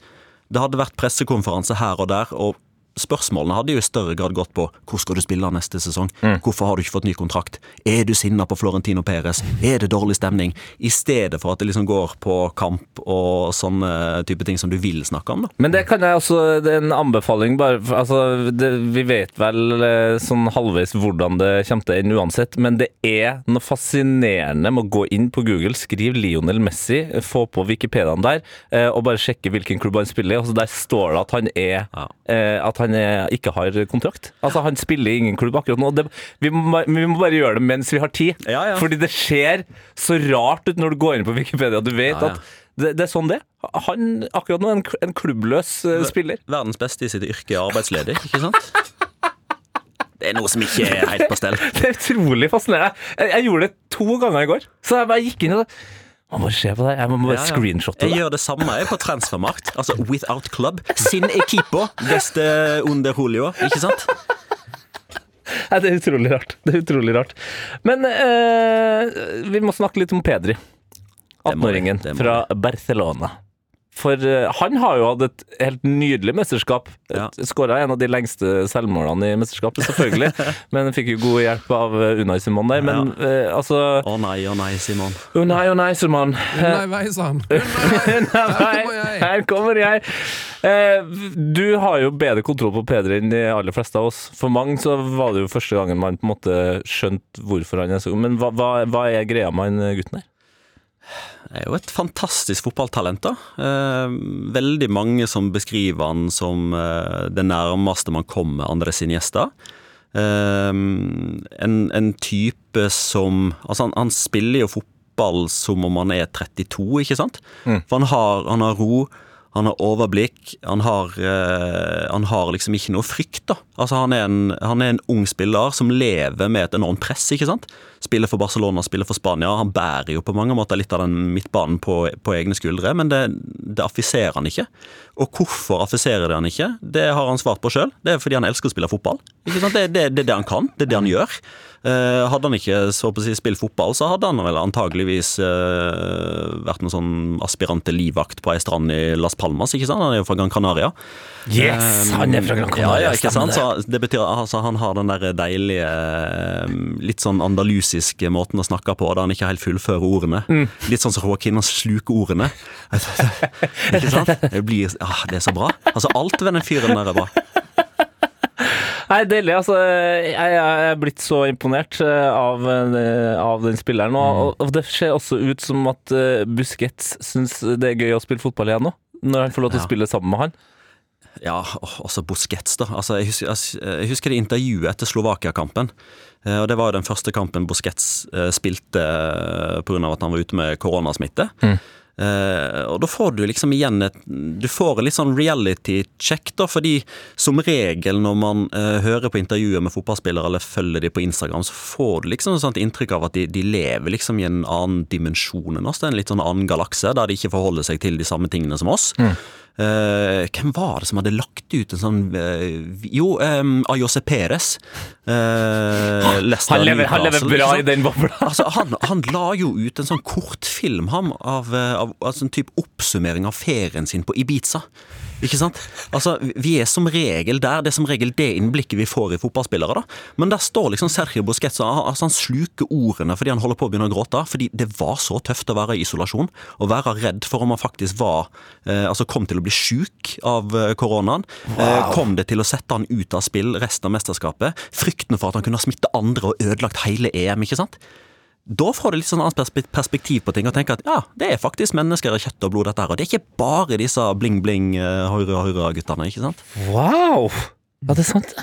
Det hadde vært pressekonferanse her og der, og spørsmålene hadde jo i større grad gått på hvor skal du spille neste sesong? Hvorfor har du ikke fått ny kontrakt? Er du sinna på Florentino Perez? Er det dårlig stemning? I stedet for at det liksom går på kamp og sånne type ting som du vil snakke om, da. Men det kan jeg også, det er en anbefaling bare, altså, det, vi vet vel eh, sånn halvveis hvordan det kommer til å ende uansett, men det er noe fascinerende med å gå inn på Google, skriv Lionel Messi, få på Wikipediaen der, eh, og bare sjekke hvilken klubb han spiller i, og så der står det at han er, Ja. At han er, ikke har kontrakt. Altså, han spiller i ingen klubb akkurat nå. Det, vi, må, vi må bare gjøre det mens vi har tid, Ja, ja. fordi det ser så rart ut når du går inn på Wikipedia, du vet Ja, at det, det er sånn det. Han akkurat nå er en, en klubbløs eh, spiller. Verdens beste i sitt yrke er arbeidsledig, ikke sant? Det er noe som ikke er helt på stell. Det er utrolig fascinerende. Jeg, jeg gjorde det to ganger i går. Så jeg bare gikk inn og må bare se på det. Jeg må bare Ja, ja. screenshotte Jeg gjør det samme jeg på transfermarkt. Altså without club. Sin equipo beste under Julio, ikke sant? Nei, det er utrolig rart. Det er utrolig rart. Men eh, vi må snakke litt om Pedri. Det må vi, 18-åringen fra Barcelona. For eh, han har jo hatt et helt nydelig mesterskap. Ja. Skåra en av de lengste selvmålene i mesterskapet, selvfølgelig. men fikk jo god hjelp av eh, Unai Simon der. Men eh, altså Å nei, å nei, Simon. Unai, Unai Simon. Nei, han. Nei, Her kommer jeg. Her kommer jeg. Eh, du har jo bedre kontroll på Peder enn de aller fleste av oss. For mange så var det jo første gangen man på en måte skjønte hvorfor han er så god. Men hva, hva, hva er greia med han gutten der? Er jo et fantastisk fotballtalent. da. Eh, veldig mange som beskriver han som eh, det nærmeste man kommer andre sine gjester. Eh, en, en type som Altså, han, han spiller jo fotball som om han er 32, ikke sant? For han har, han har ro. Han har overblikk. Han har, eh, han har liksom ikke noe frykt. da. Altså han er, en, han er en ung spiller som lever med et enormt press. ikke sant? Spiller for Barcelona, spiller for Spania. Han bærer jo på mange måter litt av den midtbanen på, på egne skuldre, men det, det affiserer han ikke. Og hvorfor affiserer det han ikke? Det har han svart på sjøl. Det er fordi han elsker å spille fotball. Ikke sant? Det, det, det er det han kan. Det er det han gjør. Eh, hadde han ikke så på å si, spilt fotball, så hadde han vel antageligvis eh, vært noen sånn aspirant til livvakt på ei strand i Las Palmas. ikke sant? Han er jo fra Gran Canaria. Yes, han er fra Gran Canaria, Ja, ja, ikke sant? Så det betyr altså, han har den der deilige, eh, litt sånn andalusiske måten å snakke på, der han ikke helt fullfører ordene. Mm. Litt sånn som Joaquin, han sluker ordene. ikke sant? Det blir ah, Det er så bra. Altså, alt ved den fyren der er bra. Nei, deilig. Altså, jeg, jeg er blitt så imponert eh, av, eh, av den spilleren. Og, og det ser også ut som at eh, Busquets syns det er gøy å spille fotball igjen nå. Når han får lov til å spille sammen med han. Ja, også Busquets, da. Altså, jeg, husker, jeg, jeg husker det intervjuet etter Slovakia-kampen. Og Det var jo den første kampen Busquets spilte pga. at han var ute med koronasmitte. Eh, og da får du liksom igjen et Du får en litt sånn reality-check, da, fordi som regel når man uh, hører på intervjuer med fotballspillere eller følger de på Instagram, så får du liksom et sånt inntrykk av at de, de lever liksom i en annen dimensjon enn oss. Det er en litt sånn annen galakse, der de ikke forholder seg til de samme tingene som oss. Eh, hvem var det som hadde lagt ut en sånn uh, Jo, um, Ayose Perez. Uh, Han lever, han lever bra i den bobla. Altså, han, han la jo ut en sånn kortfilm ham, av, av, av altså en type oppsummering av ferien sin på Ibiza. Ikke sant? Altså, Vi er som regel der. Det er som regel det innblikket vi får i fotballspillere. da. Men der står liksom Sergio Busquets altså, han sluker ordene fordi han holder på å begynne å gråte. Fordi det var så tøft å være i isolasjon og være redd for om han faktisk var eh, Altså kom til å bli sjuk av koronaen. koronaen. Eh, kom det til å sette han ut av spill resten av mesterskapet. Frykten for at han kunne smitte andre og ødelagt hele EM. ikke sant? Da får du litt sånn annet perspektiv på ting og tenker at ja, det er faktisk mennesker i kjøtt og blod, dette her. Og det er ikke bare disse bling-bling, høyre-høyre-guttene, ikke sant? Wow! Ja, det er sant.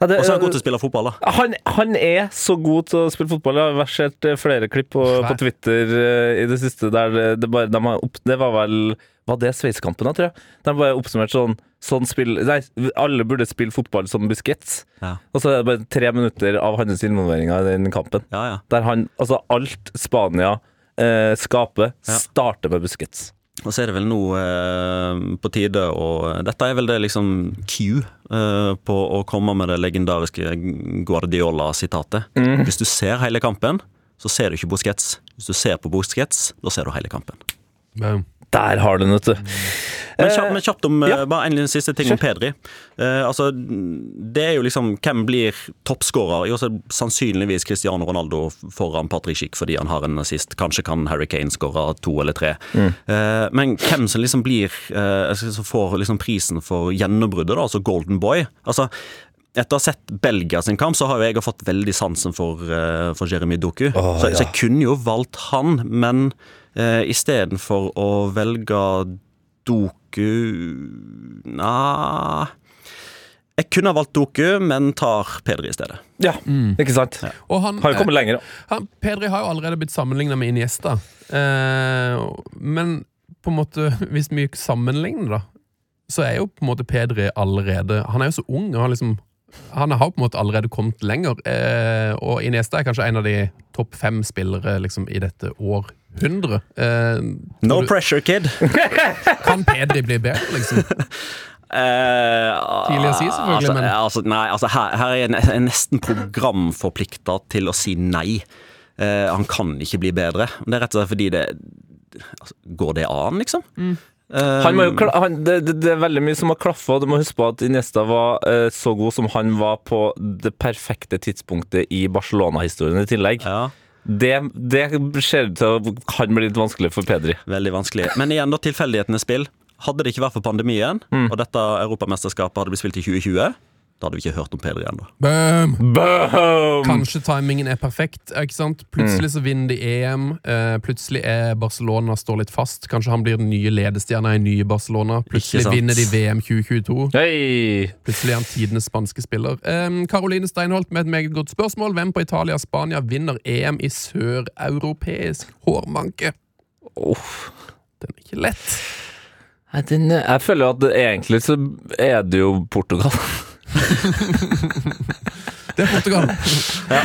Ja, Og så er han god til å spille fotball, da. han, han er så god til å spille fotball. Jeg har sett eh, flere klipp på, på Twitter eh, i det siste der det, bare de har opp, Det var vel Var det Sveitskampen, da, tror jeg? De bare oppsummert sånn Sånn spill Nei, alle burde spille fotball som Busquets. Ja. Og så er det bare tre minutter av hans involveringer i den kampen. Ja, ja. Der han Altså, alt Spania eh, skaper, Ja. starter med Busquets. Og så er det vel nå eh, på tide å Dette er vel det liksom Q eh, på å komme med det legendariske Guardiola-sitatet. Hvis du ser hele kampen, så ser du ikke Busquets. Hvis du ser på Busquets, da ser du hele kampen. Boom. Der har du den, vet du. Men kjapt, men kjapt om eh, ja. bare en siste ting om Pedri. Uh, altså, det er jo liksom Hvem blir toppskårer? Jo, så sannsynligvis Cristiano Ronaldo foran Patrick Schick fordi han har en nazist. Kanskje kan Harry Kane skåre to eller tre. Eh, men hvem som liksom blir uh, Som får liksom prisen for gjennombruddet, da, altså Golden Boy Altså etter å ha sett Belgia sin kamp, så har jo jeg fått veldig sansen for, eh, for Jeremy Doku. så, så jeg kunne jo valgt han, men eh, istedenfor å velge Doku Nja Jeg kunne ha valgt Doku, men tar Pedri i stedet. Ja, ikke sant? Og han, Har jo kommet lenger, da. han, Pedri har jo allerede blitt sammenligna med Iniesta. Eh, men på en måte, hvis vi sammenligner, da, så er jo på en måte Pedri allerede Han er jo så ung. og har liksom, han har på en måte allerede kommet lenger. Eh, og Iniesta er kanskje en av de topp fem spillere liksom, i dette århundret. Eh, No du- pressure, kid! kan Pedri bli bedre, liksom? Tidlig å si, selvfølgelig, altså, men- altså, Nei, altså her, her er jeg jeg nesten programforplikta til å si nei. Eh, han kan ikke bli bedre. Det er rett og slett fordi det altså, Går det an, liksom? Mm. Han må jo, han, det, det, det er veldig mye som har klaffa. Du må huske på at Iniesta var eh, så god som han var på det perfekte tidspunktet i Barcelona-historien i tillegg. ja, Det, det ser ut til å kan bli litt vanskelig for Pedri. veldig vanskelig. Men igjen, da, tilfeldighetenes spill. hadde det ikke vært for pandemien, Mm. og dette europamesterskapet hadde blitt spilt i 2020, da hadde vi ikke hørt om Peder igjen. da. Boom! Boom! Kanskje timingen er perfekt. ikke sant? Plutselig så vinner de EM. Eh, plutselig er Barcelona står litt fast. Kanskje han blir den nye ledestjerna i nye Barcelona. Plutselig vinner de VM 2022. Hey! Plutselig er han tidenes spanske spiller. Karoline Caroline Steinholt med et meget godt spørsmål. Hvem på Italia og Spania vinner EM i søreuropeisk hårmanke? Oh. Den er ikke lett. Jeg føler at egentlig så er det jo Portugal. Det er Portugal.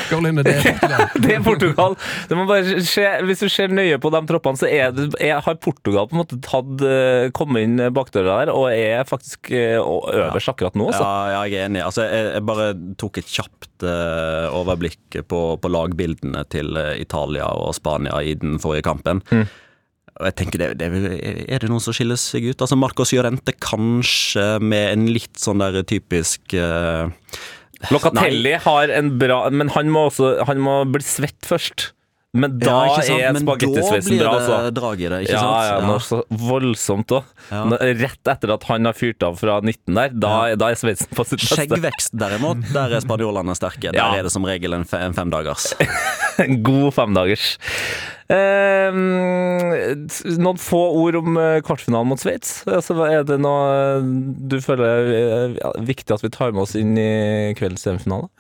Caroline, det er Portugal. Det er Portugal. Det må bare skje, hvis du ser nøye på de troppene, så er det, er, har Portugal på en måte tatt, eh, kommet inn bakdøra der og er faktisk eh, øverst akkurat nå. Så. Ja, ja, jeg er enig. Altså, jeg, jeg bare tok et kjapt uh, overblikk på, på lagbildene til Italia og Spania i den forrige kampen. Mm. Og jeg tenker, det, det, er Er det noen som skiller seg ut? Altså Marcos Llorente kanskje med en litt sånn der typisk uh, Locatelli har en bra Men han må, også, han må bli svett først. Men da ja, ikke sant? bra Men da blir det altså. drag i det, ikke Ja, sant? ja, ja. så voldsomt òg. Ja. Rett etter at han har fyrt av fra 19 der, da, da er sveisen på sitt beste. Skjeggvekst derimot, der er spanjolene sterke. Der Ja. er det som regel en, fe, en femdagers. En god femdagers. Eh, noen få ord om eh, kvartfinalen mot Sveits. Altså, er det noe eh, du føler er viktig at vi tar med oss inn i kveldens semifinale?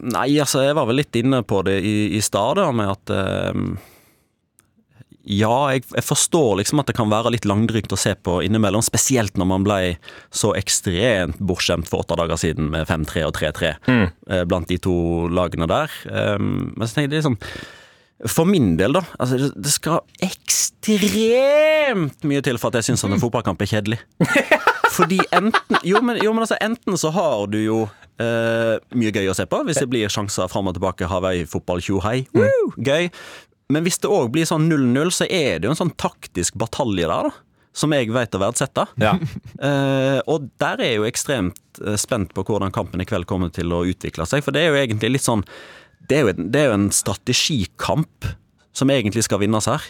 Nei, altså, jeg var vel litt inne på det i, i stad, med at eh, Ja, jeg, jeg forstår liksom at det kan være litt langdrygt å se på innimellom, spesielt når man ble så ekstremt bortskjemt for åtte dager siden med 5-3 og 3-3 eh, blant de to lagene der. Eh, men så tenker jeg liksom for min del, da. Altså, det- skal ekstremt mye til for at jeg syns at en fotballkamp er kjedelig. Fordi enten Jo, men, jo, men altså, enten så har du jo eh, mye gøy å se på, hvis det blir sjanser fram og tilbake, Hawaii-fotball, tjo hei. Gøy. Men hvis det òg blir sånn 0-0, så er det jo en sånn taktisk batalje der, da. Som jeg vet å verdsette. Ja. Eh, og der er jeg jo ekstremt eh, spent på hvordan kampen i kveld kommer til å utvikle seg. For det er jo egentlig litt sånn Det er jo en, det er jo en strategikamp som egentlig skal vinnes her.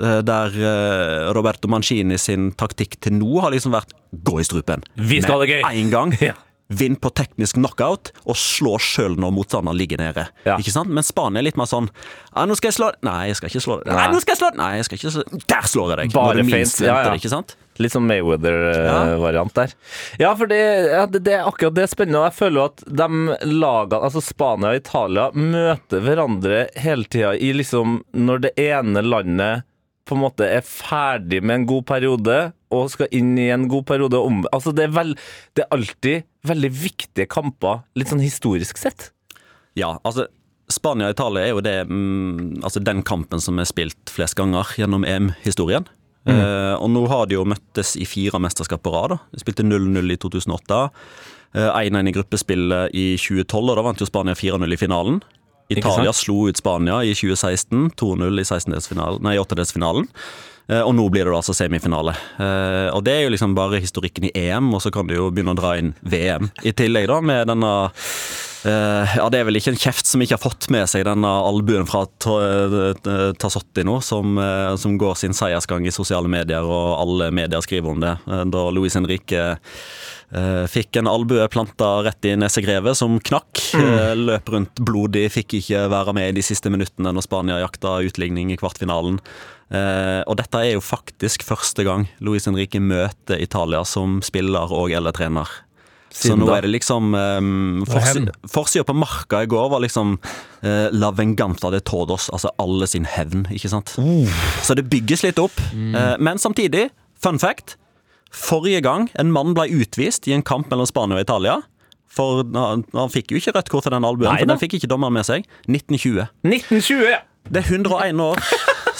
Eh, Der eh, Roberto Mancini sin taktikk til nå har liksom vært gå i strupen. Vi skal ha det gøy. Én gang. Ja. Vinn på teknisk knockout og slå sjøl når motstanderen ligger nede. Ja. Ikke sant? Men Spania er litt mer sånn ja, 'Nå skal jeg slå Nei, jeg skal ikke slå deg. Nei, nå skal jeg slå. Nei, jeg skal ikke slå Der slår jeg deg! Bare når du minst Ja, venter ja. det, ikke sant? Litt sånn Mayweather-variant der. Ja, for det, ja, det, det er akkurat det spennende. Og jeg føler jo at de lagene, altså Spania og Italia, møter hverandre hele tida i liksom Når det ene landet på en måte er ferdig med en god periode og skal inn i en god periode om Altså, det er, vel, det er alltid veldig viktige kamper, litt sånn historisk sett. Ja, altså Spania og Italia er jo det, mm, altså den kampen som er spilt flest ganger gjennom EM-historien. Eh, og nå har de jo møttes i fire mesterskap på rad. De spilte 0-0 i 2008. eh, 1-1 i gruppespillet i 2012, og da vant jo Spania 4-0 i finalen. Italia slo ut Spania i 2016, 2-0 i 16-delsfinalen- nei, åttedelsfinalen. Eh, Og nå blir det altså semifinale. Eh, Og det er jo liksom bare historikken i EM, og så kan du jo begynne å dra inn VM i tillegg, da, med denne eh, Ja, det er vel ikke en kjeft som ikke har fått med seg denne albuen fra Ta- eh, Tassotti nå, som, eh, som går sin seiersgang i sosiale medier, og alle medier skriver om det. Eh, Da Luis Henrique eh, fikk en albue planta rett i nesegrevet som knakk. Mm. Løp rundt blodig, fikk ikke være med i de siste minuttene når Spania jakta utligning i kvartfinalen. Eh, og dette er jo faktisk første gang Luis Henrique møter Italia som spiller og eller trener. Så nå er det liksom um. Forsida på Marka i går var liksom eh, La Venganta de Todos, altså alle sin hevn, ikke sant? Så det bygges litt opp. Eh, men samtidig, fun fact Forrige gang en mann ble utvist i en kamp mellom Spania og Italia For han, han fikk jo ikke rødt kort til den albuen, Nei for den fikk ikke dommeren med seg. 1920. 1920, ja! Det er 101 år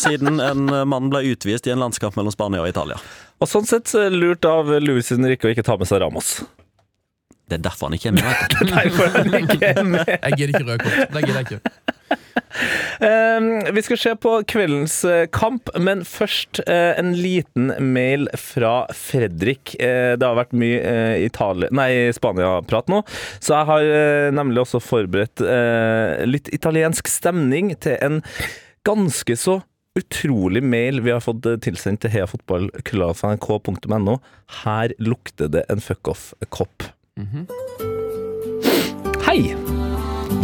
siden en mann ble utvist i en landskamp mellom Spania og Italia. Og sånn sett det lurt av Luis Henrique å ikke ta med seg Ramos. Det er derfor han ikke er med. han ikke er med. Jeg gidder ikke rød kort. Det gidder jeg ikke. Eh, vi skal se på kveldens eh, kamp, men først eh, en liten mail fra Fredrik. Eh, det har vært mye Italia, nei, Spania-prat nå, så jeg har nemlig også forberedt litt italiensk stemning til en ganske så utrolig mail vi har fått tilsendt til heafotball.nrk.no. Her lukter det en fuckoff-kopp. Hei!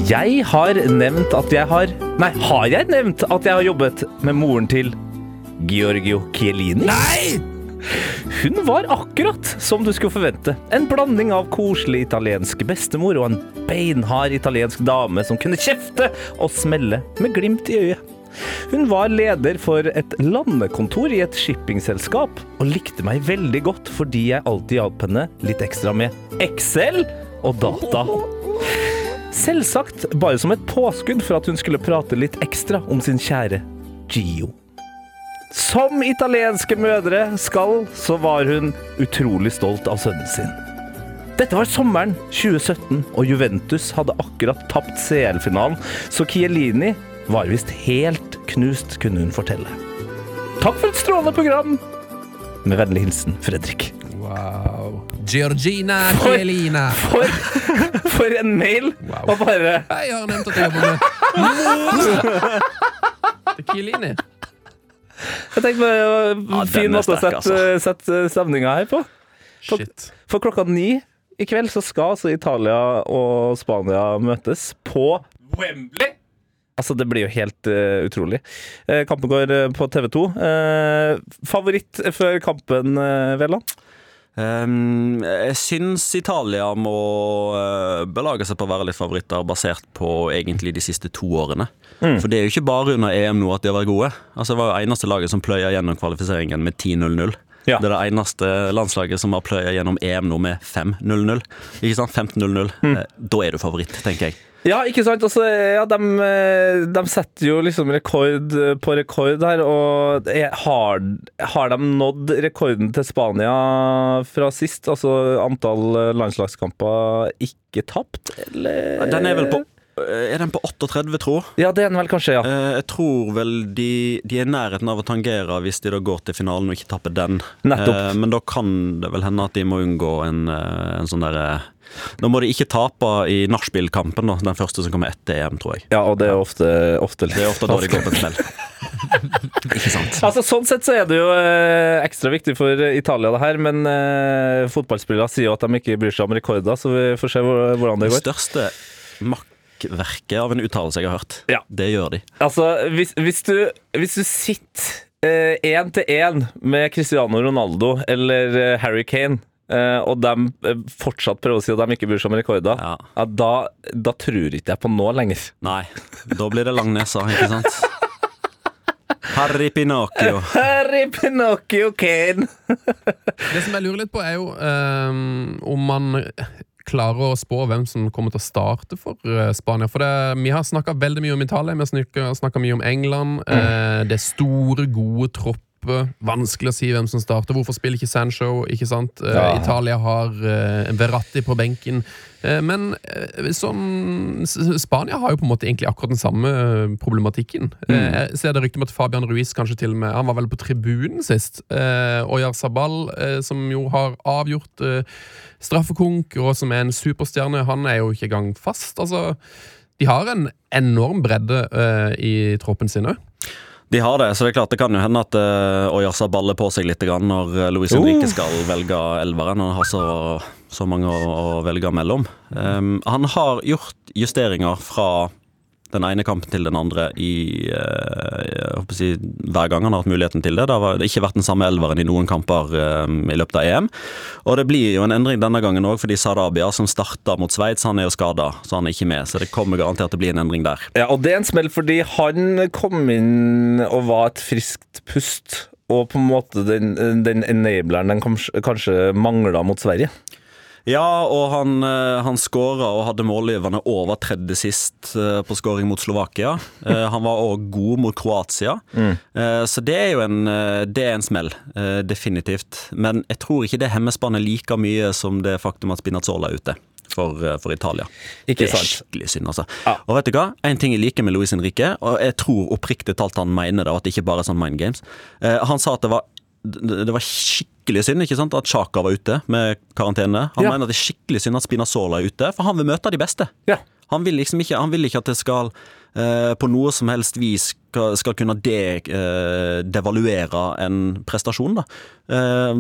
Jeg har nevnt at jeg har Nei, har jeg nevnt at jeg har jobbet med moren til Giorgio Chiellini? Nei! Hun var akkurat som du skulle forvente. En blanding av koselig italiensk bestemor og en beinhard italiensk dame som kunne kjefte og smelle med glimt i øyet. Hun var leder for et landekontor i et shippingselskap, og likte meg veldig godt fordi jeg alltid hjalp henne litt ekstra med Excel og data. Selvsagt bare som et påskudd for at hun skulle prate litt ekstra om sin kjære Gio. Som italienske mødre skal, så var hun utrolig stolt av sønnen sin. Dette var sommeren 2017, og Juventus hadde akkurat tapt CL-finalen, så Chiellini var visst helt knust, kunne hun fortelle. Takk for et strålende program! Med vennlig hilsen Fredrik. Wow. Georgina For- For, for en mail! Wow. Og bare Jeg har nevnt at jeg jobber med Det Chiellini. Jeg tenkte det var en fin måte å sette, altså. sette stemninga her på. Shit. For klokka ni i kveld så skal altså Italia og Spania møtes på Wembley. Altså, det blir jo helt uh, utrolig. Uh, kampen går uh, på TV 2. favoritt før kampen, Veland? Um, jeg syns Italia må belage seg på å være litt favoritter, basert på egentlig de siste to årene. For det er jo ikke bare under EM nå at de har vært gode. Altså Det var jo eneste laget som pløya gjennom kvalifiseringen med 10-0-0. Ja. Det er det eneste landslaget som har pløya gjennom EM nå med 5-0-0. Ikke sant? 15-0-0. Mm. Da er du favoritt, tenker jeg. Ja, ikke sant? Altså, ja, de, eh, de setter jo liksom rekord på rekord her, og er- har, har de nådd rekorden til Spania fra sist? Altså antall landslagskamper ikke tapt, eller? Den er vel på eh, Er den på 38, tro? Ja, det er den vel kanskje, ja. Eh, Jeg tror vel de, de er i nærheten av å tangere hvis de da går til finalen og ikke tapper den. Nettopp. Eh, Men da kan det vel hende at de må unngå en, eh, en sånn derre Da må de ikke tape i nachspiel-kampen. Den første som kommer etter EM, tror jeg. Ja, og det er ofte, ofte litt Det er ofte da de går på en smell. ikke sant? Altså, sånn sett så er det jo eh, ekstra viktig for Italia, det her, men eh, fotballspillere sier jo at de ikke bryr seg om rekorder, så vi får se hvordan det Det går. største makkverket av en uttalelse jeg har hørt, Ja. det gjør de. Altså, hvis, hvis, du, hvis du sitter én til én med Cristiano Ronaldo eller eh, Harry Kane, eh, og de eh, fortsatt prøver å si at de ikke bryr seg om rekorder, Ja. ja, da, da tror ikke jeg på nå lenger. Nei, da blir det lang nesa, ikke sant? Harry Pinocchio. Harry Pinocchio Kane! Det som jeg lurer litt på, er jo um, om man klarer å spå hvem som kommer til å starte for eh, Spania. For det, vi har snakka veldig mye om Italia, vi har snakka mye om England. Eh, det er store, gode tropper. Vanskelig å si hvem som starter. Hvorfor spiller ikke Sancho? ikke sant? Eh, Ja. Italia har eh, Verratti på benken. Eh, men sånn, Spania har jo på en måte egentlig akkurat den samme problematikken. Eh, Jeg ser det rykte om at Fabian Ruiz kanskje til og med Han var vel på tribunen sist. Oyar Sabal, som jo har avgjort straffekonk, og som er en superstjerne, han er jo ikke engang fast. Altså, de har en enorm bredde uh, i troppen sin òg. De har det, så det er klart det kan jo hende at uh, Oyasa baller på seg litt grann når uh, Luis Henrique skal velge elveren. Han har så, så mange å, å velge mellom. Um, han har gjort justeringer fra den ene kampen til den andre i å si, hver gang han har hatt muligheten til det. Det har ikke vært den samme elveren i noen kamper um, i løpet av EM. Og det blir jo en endring denne gangen òg, fordi Sarabia, som starta mot Sveits, han er jo skada, så han er ikke med. Så det kommer garantert til å bli en endring der. Ja, og det er en smell fordi han kom inn og var et friskt pust. Og på en måte den, den enableren den kanskje mangla mot Sverige. Ja, og han, eh, han skåra og hadde målgiverne over tredje sist eh, på skåring mot Slovakia. Eh, Han var òg god mot Kroatia. mm. Så det er jo en, det er en smell, definitivt. Men jeg tror ikke det hemmer Spania like mye som det faktum at Spinazzola er ute. For, for Italia. Ikke det er sant. skikkelig synd, altså. Ja. Og vet du hva? En ting jeg liker med Luis Henrique, og jeg tror oppriktig talt han mener det, og at det ikke bare er sånn mind games. Eh, han sa at det var, det var skikkelig synd ikke sant, at Chaka var ute med karantene. Han Ja. mener det er skikkelig synd at Spinazzola er ute, for han vil møte de beste. Ja. Han vil liksom ikke, han vil ikke at det skal eh, på noe som helst vis skal, kunne de, eh, devaluere en prestasjon. Da. Eh,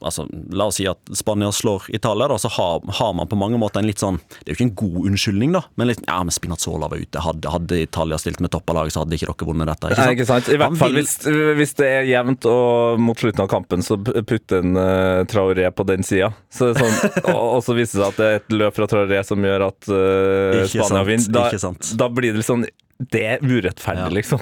altså, la oss si at Spania slår Italia, da, så har, har man på mange måter en litt sånn Det er jo ikke en god unnskyldning, da, men litt Ja, men Spinazzola var ute. Hadde, hadde Italia stilt med topp av laget, så hadde ikke dere vunnet dette. Ikke sant? Nei, ikke sant? I hvert fall vil- hvis, hvis det er jevnt og mot slutten av kampen så putter en uh, Traoré på den sida. Så sånn, og, og så viser det seg at det er et løp fra Traoré som gjør at uh, Spania vinner. Da, da blir det litt sånn Det er urettferdig, Ja. liksom.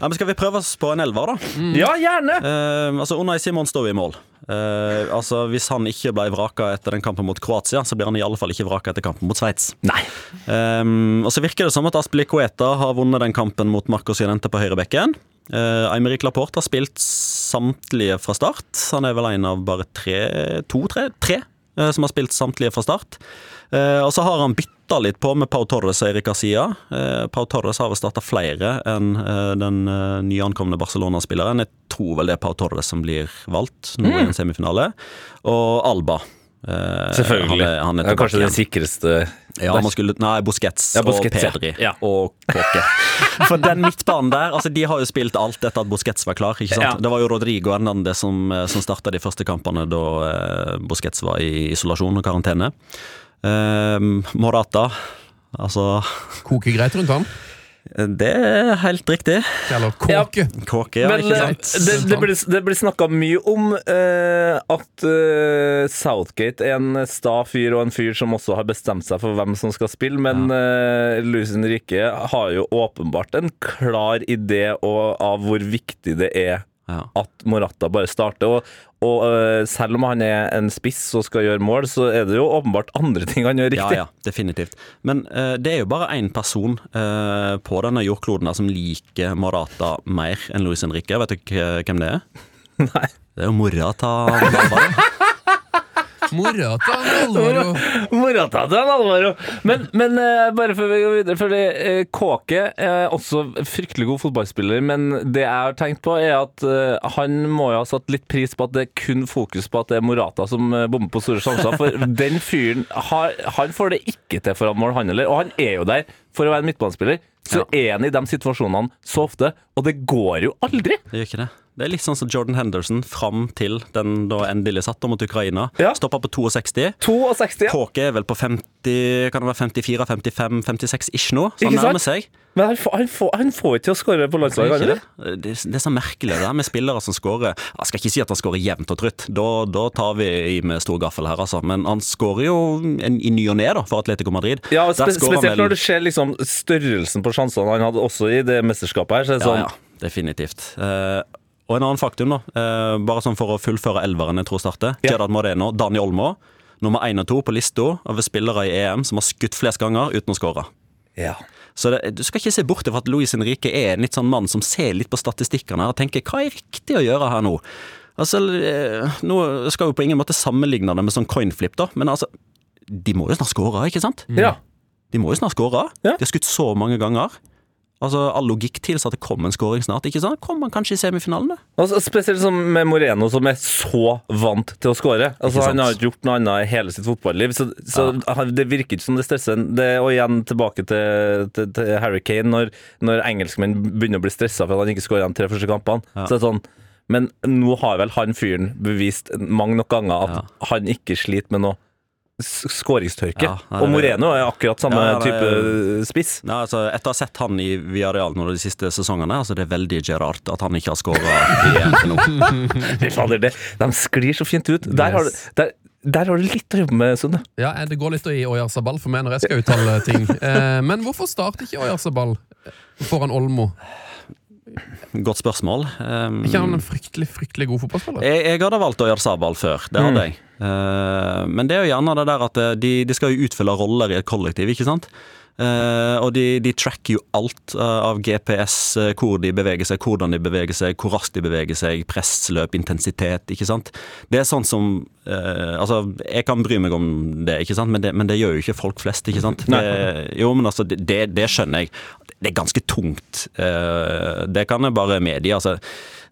Ja, men Skal vi prøve oss på en elver, da? Ja, gjerne! Uh, altså, Unai Simon står i mål. Uh, altså, Hvis han ikke ble vraka etter den kampen mot Kroatia, så blir han i alle fall ikke vraka etter kampen mot Sveits. Um, og så virker det som at Aspilicueta har vunnet den kampen mot Marcos Jenente på høyrebekken. Uh, Aymeric Laporte har spilt samtlige fra start. Han er vel en av bare tre, to, tre, tre uh, som har spilt samtlige fra start. Uh, og så har han bytta litt på med Pau Torres og Erika Garcia. Eh, Pau Torres har vel starta flere enn eh, den uh, nyankomne Barcelona-spilleren. Jeg tror vel det er Pau Torres som blir valgt nå i en semifinale. Og Alba. Eh, Selvfølgelig. Han er, han er det kanskje den sikreste Ja, man skulle, nei, Busquets, Ja, Busquets, og Pedri Ja. og Kåke. For den midtbanen der, altså de har jo spilt alt etter at Busquets var klar. ikke sant? Ja. Det var jo Rodrigo Hernande som, eh, som starta de første kampene da eh, Busquets var i isolasjon og karantene. Eh, Morata, altså Koker greit rundt han. Det er helt riktig. Eller kåke. Kåke, ja, Men ikke eh, sant? det, det blir, det blir snakka mye om eh, at eh, Southgate er en sta fyr og en fyr som også har bestemt seg for hvem som skal spille, men uh, Luis Henrique har jo åpenbart en klar idé og, av hvor viktig det er Ja. at Morata bare starter. Og, og eh, selv om han er en spiss og skal gjøre mål, så er det jo åpenbart andre ting han gjør riktig. ja, definitivt. Men uh, det er jo bare én person uh, på denne jordkloden som liker Morata mer enn Luis Henrique. Vet du hvem det er? Nei. Det er jo Morata Alvaro. han Alvaro. Morata til Alvaro. Men, men uh, bare før vi går videre fordi uh, Kåke er også fryktelig god fotballspiller, men det jeg har tenkt på, er at uh, han må jo ha satt litt pris på at det er kun fokus på at det er Morata som bommer på store sjanser. For den fyren har, han får det ikke til foran mål, han heller. Og han er jo der for å være en midtbanespiller. Så er han i de situasjonene så ofte, og det går jo aldri. Det gjør ikke det. Det er litt sånn som Jordan Henderson fram til den da endelig satt mot Ukraina. Ja. Stoppa på 62. 62, ja. Kåke er vel på 50, kan det være 54, 55, 56 ish nå, så han nærmer seg. Men han får, han får, han får ikke til å skåre på landslaget, det? Det, det er så merkelig det her med spillere som skårer Jeg skal ikke si at han skårer jevnt og trutt, da, da tar vi i med stor gaffel her, altså. Men han skårer jo en, i ny og ne, for Atletico Madrid. Ja, spe spesielt vel- når du ser liksom størrelsen på sjansene han hadde også i det mesterskapet her. Så er det Ja, sånn, ja, definitivt. Eh, og en annen faktum, da. eh, bare sånn for å fullføre elveren jeg tror starter. Ja. Gerard Moreno, Dani Olmo. Nummer én og to på lista over spillere i EM som har skutt flest ganger uten å skåre. ja. Så det, du skal ikke se bort fra at Luis Henrique er en litt sånn mann som ser litt på statistikkene og tenker hva er riktig å gjøre her nå? Altså, eh, Nå skal vi på ingen måte sammenligne det med sånn coinflip, da, men altså De må jo snart skåre, ikke sant? ja. De må jo snart skåre. Ja. De har skutt så mange ganger. Altså, All logikk tilsa at det kom en skåring snart. ikke sant? Kommer han kanskje i semifinalen? da? Altså, spesielt som med Moreno, som er så vant til å skåre. Altså, han har ikke gjort noe annet i hele sitt fotballiv, så, så ja. det virker ikke som det stresser det, Og igjen tilbake til, til, til Harry Kane, når, når engelskmenn begynner å bli stressa for at han ikke skårer de tre første kampene. Så er sånn, men nå har vel han fyren bevist mange nok ganger at Ja. han ikke sliter med noe skåringstørke. Ja, nei, og Moreno er akkurat samme Ja, ja, type er- spiss. Nei, altså, Etter å ha sett han i Villarreal nå de siste sesongene, altså det er veldig Gerard at han ikke har skåra igjen til nå. De sklir så fint ut. Der har, der, der har du litt å jobbe med, Sunne. Ja, eh, Det går litt i Oyarzabal for meg når jeg skal uttale ting. Eh, men hvorfor starter ikke Oyarzabal foran Olmo? Godt spørsmål. Um, Er ikke han en fryktelig fryktelig god fotballspiller? jeg, jeg hadde valgt å gjøre Sabal før, det hadde jeg. Eh, men det er jo gjerne det der at eh, de, de skal jo utfylle roller i et kollektiv, ikke sant? Uh, og de, de tracker jo alt uh, av GPS, uh, hvor de beveger seg, hvordan de beveger seg, hvor raskt de beveger seg, pressløp, intensitet, ikke sant. Det er sånn som Altså, jeg kan bry meg om det, ikke sant, men det, men det gjør jo ikke folk flest, ikke sant. Det, jo, men altså, det, det, skjønner jeg. Det er ganske tungt. Det kan jeg bare medgi. altså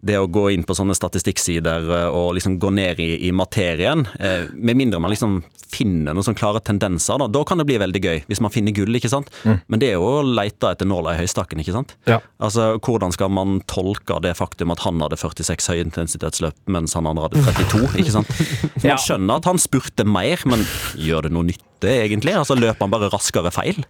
det å gå inn på sånne statistikksider eh, og liksom gå ned i, i materien, eh, med mindre man liksom finner noen sånne klare tendenser, da, da kan det bli veldig gøy. Hvis man finner gull, ikke sant. Men det er jo å lete etter nåla i høystakken, ikke sant. Ja. Altså, Hvordan skal man tolke det faktum at han hadde 46 høyintensitetsløp, mens han andre hadde 32? ikke sant? Man skjønner at han spurte mer, men gjør det noe nytte, egentlig? Altså, Løper han bare raskere feil?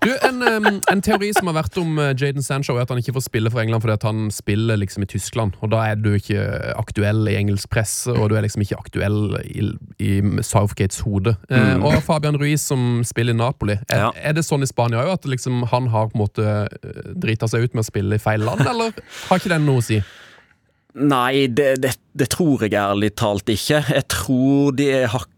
Du, en, en teori som har vært om Jaden Jadon Sancho, er at han ikke får spille for England fordi han spiller liksom i Tyskland. Og da er du ikke aktuell i engelsk presse, og du er liksom ikke aktuell i, i Southgates hode. Mm. og Fabian Ruiz som spiller i Napoli. Er, Ja. er det sånn i Spania òg, at liksom han har på en måte eh, drita seg ut med å spille i feil land, eller har ikke den noe å si? Nei, det, det, det tror jeg ærlig talt ikke. Jeg tror de har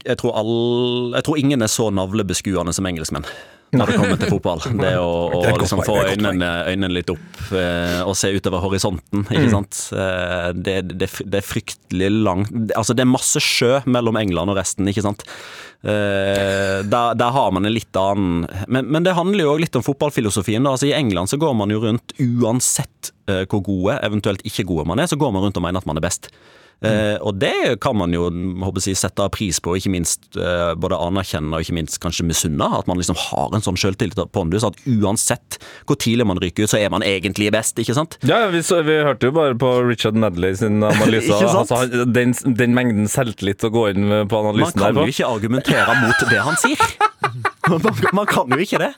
jeg tror, all, jeg tror ingen er så navlebeskuende som engelskmenn når det kommer til fotball. Det å, å Det liksom få det et godt øynene, øynene litt opp eh, og se utover horisonten, ikke sant. Eh, det, det, det er fryktelig langt Altså, det er masse sjø mellom England og resten, ikke sant. Eh, der, der har man en litt annen Men, men det handler jo òg litt om fotballfilosofien. Da. Altså, I England så går man jo rundt uansett eh, hvor gode, eventuelt ikke gode man er, så går man rundt og mener at man er best. Eh, og det kan man jo håper jeg, sette pris på, ikke minst eh, både anerkjenne og ikke minst kanskje misunne. At man liksom har en sånn selvtillit på pondus at uansett hvor tidlig man ryker ut, så er man egentlig best, ikke sant? Ja, vi, så, vi hørte jo bare på Richard Medley sin analyse. Altså, den, den mengden selvtillit å gå inn på analysen Man kan der jo ikke argumentere mot det han sier. Man, man kan jo ikke det.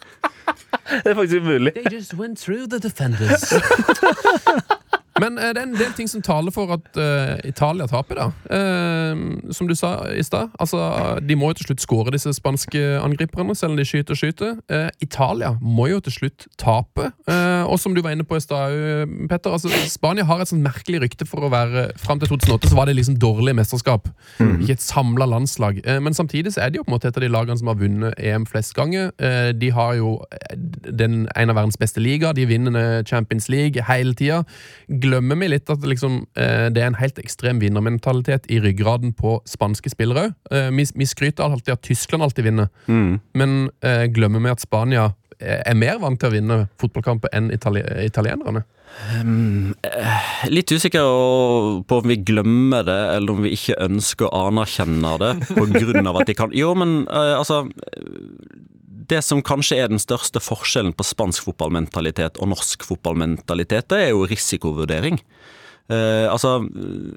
Det er faktisk umulig. They just went through the defenders. Men eh, det er en del ting som taler for at uh, Italia taper, da. Uh, som du sa i stad. Altså, de må jo til slutt skåre, disse spanske angriperne, selv om de skyter og skyter. Uh, Italia må jo til slutt tape. Og som du var inne på i stad, Petter. Altså, Spania har et sånt merkelig rykte for å være Fram til 2008 så var det liksom dårlig mesterskap. Ikke et samla landslag. Men samtidig så er de jo på en måte et av de lagene som har vunnet EM flest ganger. De har jo den, en av verdens beste liga. De vinner Champions League hele tida. Glemmer vi litt at liksom, eh, det er en helt ekstrem vinnermentalitet i ryggraden på spanske spillere òg. Eh, vi, vi skryter alltid at Tyskland alltid vinner, men eh, glemmer vi at Spania er mer vant til å vinne fotballkamper enn itali italienerne? Litt usikker på om vi glemmer det, eller om vi ikke ønsker å anerkjenne det på grunn av at de kan Jo, men eh, altså Det som kanskje er den største forskjellen på spansk fotballmentalitet og norsk fotballmentalitet, det er jo risikovurdering. Eh, altså,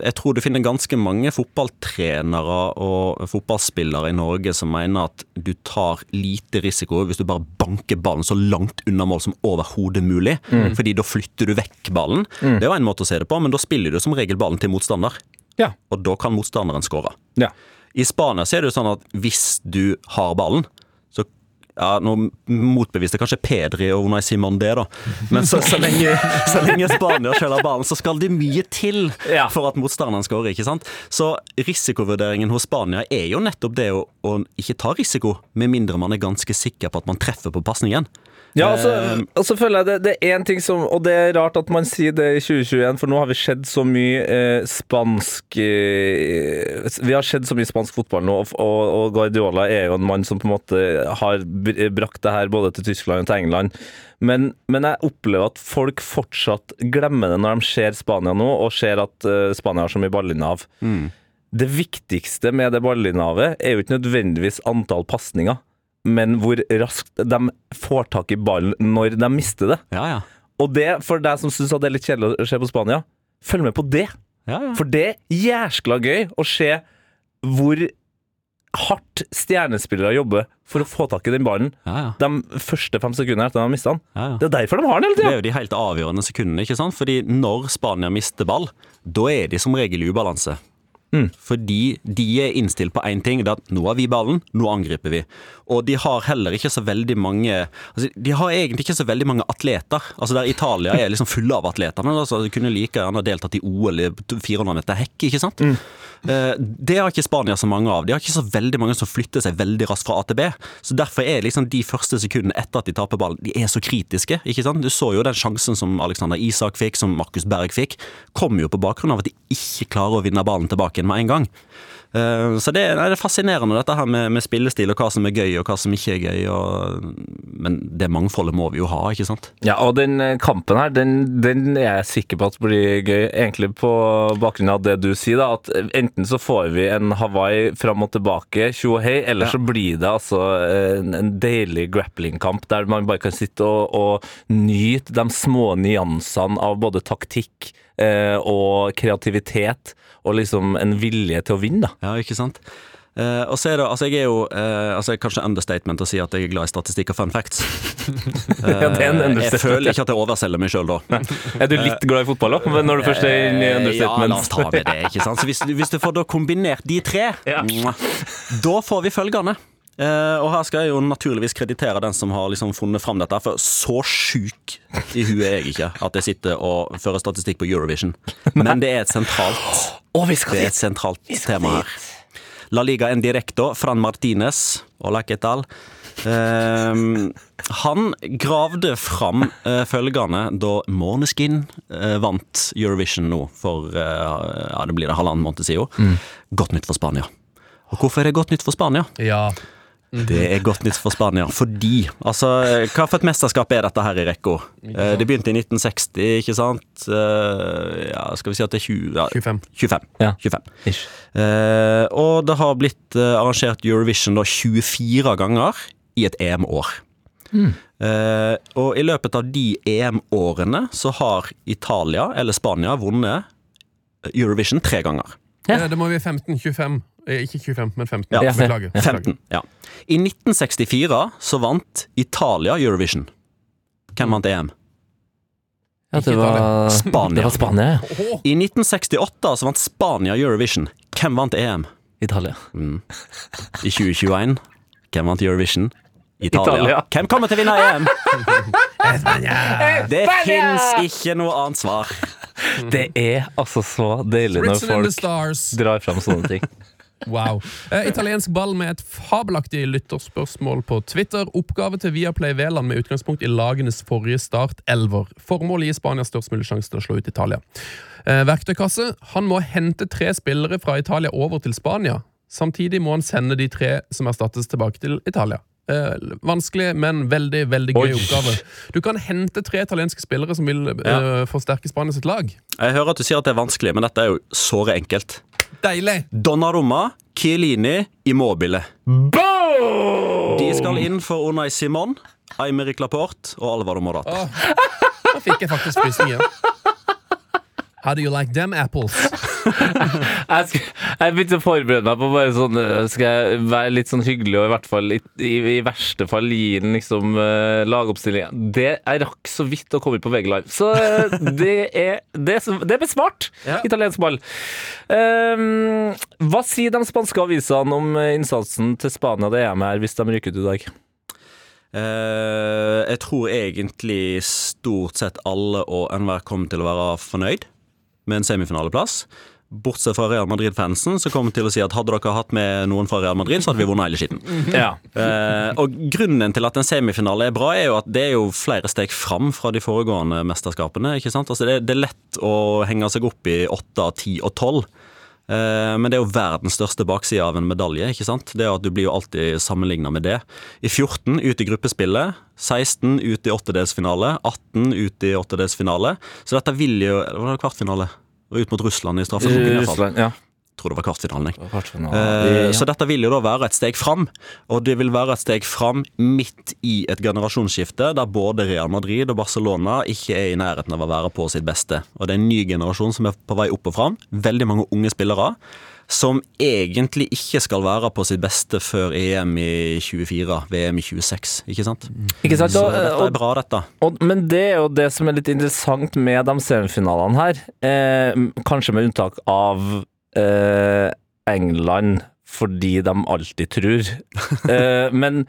jeg tror du finner ganske mange fotballtrenere og fotballspillere i Norge som mener at du tar lite risiko hvis du bare banker ballen så langt unna mål som overhodet mulig. Fordi da flytter du vekk ballen. Det er jo en måte å se det på, men da spiller du som regel ballen til motstander. Ja. Og da kan motstanderen skåre. ja. I Spania er det jo sånn at hvis du har ballen ja, Nå motbeviste kanskje Pedri og Unai Simon det, da. Men så, så, lenge, så lenge Spania skjeller ballen, så skal det mye til for at motstanderen skårer. ikke sant? Så risikovurderingen hos Spania er jo nettopp det å, å ikke ta risiko, med mindre man er ganske sikker på at man treffer på pasningen. Ja, altså, Eh, så føler jeg det, det er en ting som Og det er rart at man sier det i 2021, for nå har vi sett så mye eh, spansk eh, Vi har sett så mye spansk fotball nå, og, og, og Guardiola er jo en mann som på en måte har brakt det her både til Tyskland og til England. Men, men jeg opplever at folk fortsatt glemmer det når de ser Spania nå, og ser at eh, Spania har så mye ballinnav. Det viktigste med det ballinnavet er jo ikke nødvendigvis antall pasninger, men hvor raskt de får tak i ballen når de mister det. Ja, ja. Og det, for deg som syns det er litt kjedelig å se på Spania, følg med på det. ja, ja. For det er jæskla gøy å se hvor hardt stjernespillere jobber for å få tak i den ballen ja, ja. de første fem sekundene etter at de har mista den. Det er derfor de har den hele Det er jo de helt avgjørende sekundene, ikke sant? Fordi når Spania mister ball, da er de som regel i ubalanse. Fordi de er innstilt på én ting, det er at nå har vi ballen, nå angriper vi. Og de har heller ikke så veldig mange altså De har egentlig ikke så veldig mange atleter. Altså der Italia er liksom fulle av atleter. Men altså, de kunne like gjerne deltatt i OL i 400 meter hekk, ikke sant? Mm. Det har ikke Spania så mange av. De har ikke så veldig mange som flytter seg veldig raskt fra AtB. Så Derfor er liksom de første sekundene etter at de taper ballen, de er så kritiske. ikke sant? Du så jo den sjansen som Alexander Isak fikk, som Markus Berg fikk, kom jo på bakgrunn av at de ikke klarer å vinne ballen tilbake igjen med en gang. Eh, Så det, nei, det er fascinerende dette her med, med spillestil og hva som er gøy og hva som ikke er gøy. Og, men det mangfoldet må vi jo ha, ikke sant? Ja, og den eh, kampen her, den, den er jeg sikker på at blir gøy. Egentlig på bakgrunn av det du sier, da. At enten så får vi en Hawaii fram og tilbake, tjo og hei, eller så blir det altså en, en deilig grappling-kamp der man bare kan sitte og, og nyte de små nyansene av både taktikk eh, og kreativitet, og liksom en vilje til å vinne, da. Ja, ikke sant? Eh, og så er det, altså jeg er jo eh, altså kanskje understatement å si at jeg er glad i statistikk og fun facts. Ja, det er en understatement jeg føler ikke at jeg overselger meg sjøl da. Er du litt glad i fotball òg, når du først er inne i understatement? Ja, la oss ta med det, ikke sant. Så hvis, hvis du får da kombinert de tre, Ja. da får vi følgende. Eh, og her skal jeg jo naturligvis kreditere den som har liksom funnet fram dette, for så sjuk i huet er jeg ikke at jeg sitter og fører statistikk på Eurovision. Men det er et sentralt, oh, det er et sentralt tema her. La Liga en directo, Fran Martinez, hola que tal. Ehm, han gravde fram uh, følgende da Måneskin eh, vant Eurovision nå for ja, det blir det halvannen måned siden. Godt nytt for Spania. Og hvorfor er det godt nytt for Spania? Ja. Det er godt nytt for Spania fordi Altså, hva for et mesterskap er dette her i rekka? Eh, det begynte i 1960, ikke sant? Eh, ja, skal vi si at det er 20, ja, 25. 25. Ja. 25. Ish. Eh, og det har blitt arrangert Eurovision da 24 ganger i et EM-år. Eh, og i løpet av de EM-årene så har Italia eller Spania vunnet Eurovision tre ganger. Ja. Det må vi 15, 25. Eh, Ikke 25, men 15. Ja. Beklager. Beklager. 15. Ja. I 1964 så vant Italia Eurovision. Hvem vant EM? Ja, det var Spania. Det var Spania, I 1968 så vant Spania Eurovision. Hvem vant EM? Italia. I 2021 hvem vant Eurovision? Italia. Italia. Hvem kommer til å vinne EM? Det fins ikke noe annet svar. Det er altså så deilig når folk drar fram sånne ting. Wow. Eh, italiensk ball med et fabelaktig lytterspørsmål på Twitter. Oppgave til Viaplay Veland med utgangspunkt i lagenes forrige start, elver. Formålet gir Spania størst mulig sjanse til å slå ut Italia. Eh, verktøykasse. Han må hente tre spillere fra Italia over til Spania. Samtidig må han sende de tre som erstattes, tilbake til Italia. Eh, vanskelig, men veldig veldig gøy Oi. oppgave. Du kan hente tre italienske spillere som vil ja. forsterke Spania sitt lag. Jeg hører at du sier at det er vanskelig, men dette er jo såre enkelt. Deilig! Donnarumma, Chiellini, Immobile. Boom! De skal inn for Unai Simon, Eimerik Laporte og Alvaro Morata. Da fikk jeg faktisk frysninger. How do you like them apples? Jeg, jeg begynte å forberede meg på bare sånn øh, Skal jeg være litt sånn hyggelig og i hvert fall i, i, i verste fall gi den liksom uh, lagoppstillinga. Det Jeg rakk så vidt å komme på VG Live. Så øh, det er Det, det ble smart! Ja. Italiensk ball. Um, hva sier de spanske avisene om innsatsen til Spania det EM her, hvis de ryker ut i dag? Uh, jeg tror egentlig stort sett alle og enhver kommer til å være fornøyd med en semifinaleplass. Bortsett fra Real Madrid-fansen, som kommer til å si at hadde dere hatt med noen fra Real Madrid, så hadde vi vunnet hele skitten. Ja. Eh, og grunnen til at en semifinale er bra, er jo at det er jo flere steg fram fra de foregående mesterskapene. ikke sant? Altså det, det er lett å henge seg opp i 8, 10 og 12. Eh, Men det er jo verdens største bakside av en medalje. ikke sant? Det er at Du blir jo alltid sammenligna med det. I 14 ut i gruppespillet, 16 ut i åttedelsfinale, 18 ut i åttedelsfinale. Så dette vil jo Var det kvartfinale? Og ut mot Russland i. Russland, ja. Jeg tror det var kvartfinalen. jeg. Eh. Så dette vil jo da være et steg fram, og det vil være et steg fram midt i et generasjonsskifte der både Real Madrid og Barcelona ikke er i nærheten av å være på sitt beste. Og det er en ny generasjon som er på vei opp og fram. Veldig mange unge spillere. Som egentlig ikke skal være på sitt beste før EM i 24, VM i 26. Ikke sant? Ikke sant? Så dette er bra, dette. Og, men det er jo det som er litt interessant med de semifinalene her. Eh, kanskje med unntak av eh, England, fordi de alltid tror. Eh, men,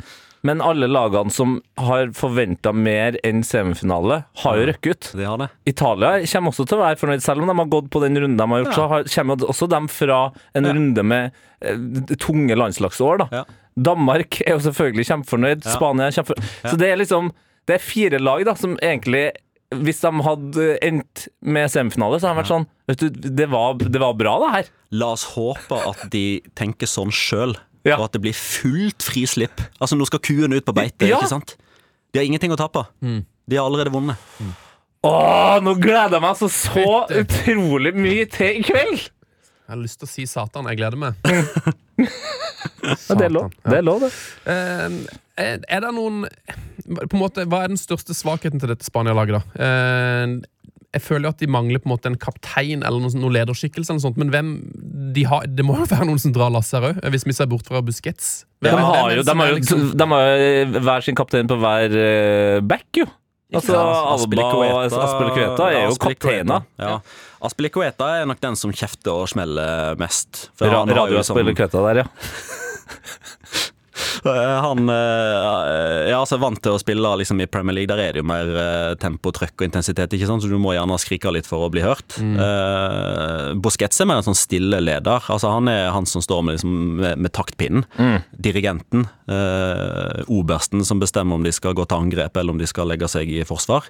men alle lagene som har forventa mer enn semifinale, har jo røkket ut. Det har det. Italia kommer også til å være fornøyd, selv om de har gått på den runden de har gjort. Så har, kommer også de fra en Ja. runde med eh, tunge landslagsår. da. Ja. Danmark er jo selvfølgelig kjempefornøyd. Spania er kjempefornøyd. Så det er liksom Det er fire lag da som egentlig hvis de hadde endt med semifinale, så hadde de vært sånn Vet du, det var, det var bra, det her. La oss håpe at de tenker sånn sjøl, Ja. og at det blir fullt frislipp. Altså, nå skal kuen ut på beite, Ja. ikke sant? De har ingenting å tape. De har allerede vunnet. Åh, nå gleder jeg meg altså så utrolig mye til i kveld! Jeg har lyst til å si Satan. Jeg gleder meg. Ja, det er lov, Satan, det. Er lov, det. Uh, er det noen på en måte, Hva er den største svakheten til dette Spania-laget? da? Eh, jeg føler jo at de mangler på en måte en kaptein eller noen, noen lederskikkelse. eller noe sånt, Men hvem de har, det må jo være noen som drar lasset her òg, hvis vi ser bort fra Busquets. De har jo, de har jo, liksom- de har jo hver sin kaptein på hver eh, back, jo. Altså, Ja, Alba og Aspilicueta- Aspilicueta er jo kapteina. kapteiner. Ja. Aspilicueta er nok den som kjefter og smeller mest. For Ra han har Radio jo sånn- der, ja. Eh, Han eh, er altså vant til å spille liksom, i Premier League. Der er det jo mer eh, tempo, trøkk og intensitet, ikke sant? så du må gjerne skrike litt for å bli hørt. Uh, Busquets er mer en sånn stille leder. Altså, han er han som står med, liksom, med, med taktpinnen. Dirigenten. eh, obersten som bestemmer om de skal gå til angrep eller om de skal legge seg i forsvar.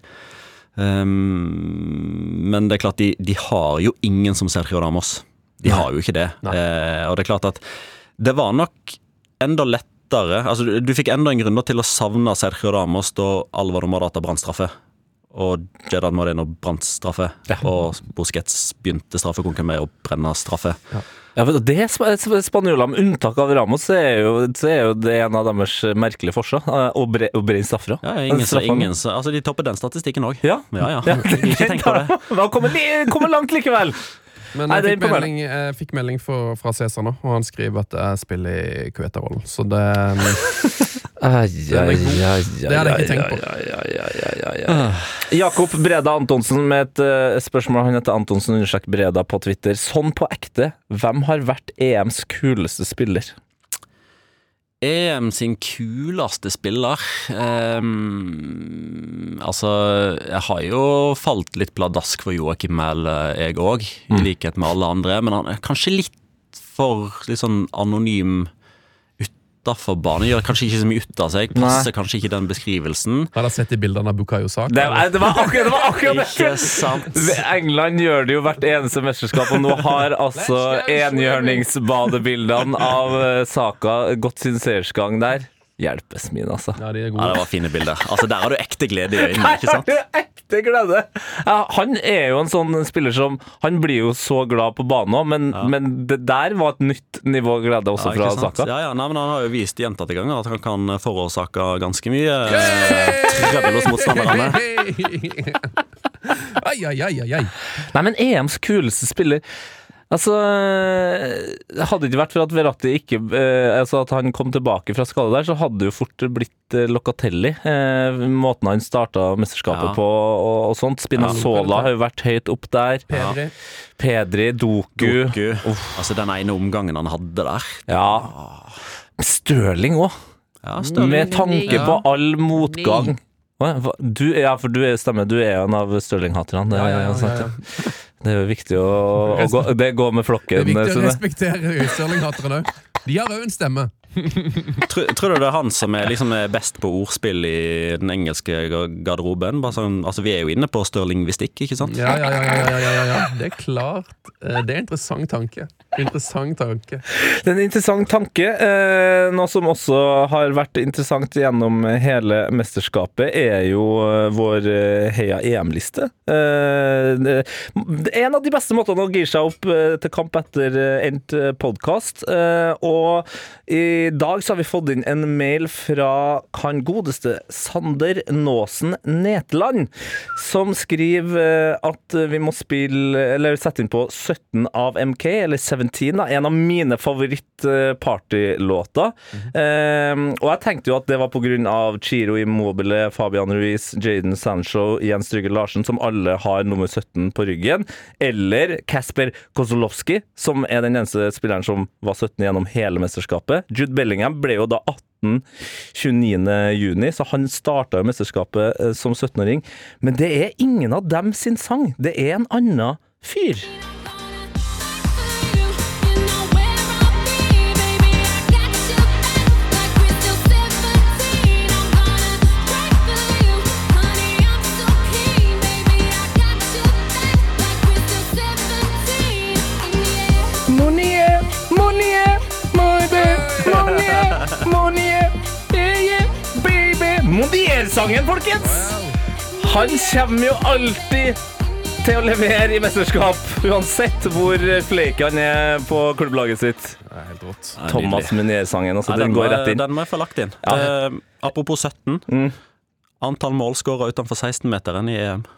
Um, men det er klart, de, de har jo ingen som Sergio Ramos. De har jo ikke det. Eh, og det er klart at det var nok enda lettere Altså, du, du fikk enda en grunn til å savne Sergio Ramos da Alvaro Morata brant straffe. Og Jedad Moreno brant straffe. Og Busquets begynte straffekonken med å brenne straffe. Ja, for det sp- sp- Spanjolene, med unntak av Ramos, så er jo, så er jo det en av deres merkelige forser. eh, Å bre- brenne straffer. Ja, ingen, så, ingen, så, altså, de topper den statistikken òg. Ja. ja, ja. Ikke tenk på det. Da kommer kommer langt likevel! Men Nei, jeg fikk melding, jeg fikk melding for, fra Cæsar nå, og han skriver at jeg spiller i Kueta-rollen. Så det Det god. Det hadde jeg ikke tenkt på. Jakob Breda Antonsen med et uh, spørsmål. Han heter Antonsen understrek Breda på Twitter. Sånn på ekte, hvem har vært EMs kuleste spiller? EM sin kuleste spiller um, Altså, jeg har jo falt litt pladask for Joakim Mæhl, jeg òg, i likhet med alle andre. Men han er kanskje litt for litt sånn anonym utafor banen. Gjør kanskje ikke så mye ut av seg. Passer kanskje ikke den beskrivelsen. Har dere sett de bildene av Bukayo Saka? Det, det var akkurat det! Var akkurat det. Ikke sant? England gjør det jo hvert eneste mesterskap, og nå har altså enhjørningsbadebildene av eh, Saka gått sin seiersgang der. Hjelpes min, altså. Ja, de er Ja, det var fine bilder. Altså, Der har du ekte glede i øynene, ikke sant? Der har du ekte glede! Ja, han er jo en sånn spiller som Han blir jo så glad på banen òg, men, men det der var et nytt nivå glede også Ja, fra? Saka. Ja, ja, nei, men Han har jo vist gjentatte ganger at han kan forårsake ganske mye eh, trøbbel hos motstanderne. Ai, ai, ai, ai. Nei, men EMs kuleste spiller Altså, Hadde det ikke vært for at Verratti ikke eh, Altså at han kom tilbake fra skade der, så hadde det jo fort blitt eh, Locatelli. Eh, måten han starta mesterskapet Ja. på og, og sånt. Spinazzola har jo vært høyt opp der. Pedri. Pedri, Doku. Doku. Altså Den ene omgangen han hadde der. Ja. Stirling òg. Ja, Med tanke på all motgang. Du, ja, for du er, stemmer, du er en av Stirling-haterne. Ja, ja, ja, ja, ja. Det er jo viktig å, å gå, det går med flokken. Det er viktig å Sunne. respektere Stirling-haterne òg. De har òg en stemme. Tror, tror du det er han som er, liksom, er best på ordspill i den engelske garderoben? Bare sånn, altså Vi er jo inne på størlingvistikk, ikke sant? Ja, ja, ja, ja, ja, ja, ja, ja. Det er klart. Eh, Det er en interessant tanke. Interessant tanke. Det er en interessant tanke. Eh, noe som også har vært interessant gjennom hele mesterskapet, er jo eh, vår eh, Heia EM-liste. En av de beste måtene å gire seg opp til kamp etter endt podkast. Og i dag så har vi fått inn en mail fra han godeste Sander Nåsen Netland, som skriver at vi må spille, eller sette inn på 17 av MK, eller 17, da, en av mine favorittpartylåter. Mm Eh, og jeg tenkte jo at det var av Chiro Immobile, Fabian Ruiz, Jaden Sancho, Jens Trygge Larsen, som alle har nummer 17 på ryggen. Eller Kasper Kozolowski, som er den eneste spilleren som var 17 gjennom hele mesterskapet. Jude Bellingham ble jo da 18 29. juni, så han starta mesterskapet eh, som 17-åring. Men det er ingen av dem sin sang. Det er en annen fyr. Mondier-sangen, folkens! Han kommer jo alltid til å levere i mesterskap, uansett hvor fleik han er på klubblaget sitt. Det er helt rått. Thomas. Munier-sangen. Altså, den den, går rett inn. den må jeg få lagt inn. Ja. Uh, apropos 17. Mm. Antall mål skåra utenfor 16-meteren i EM.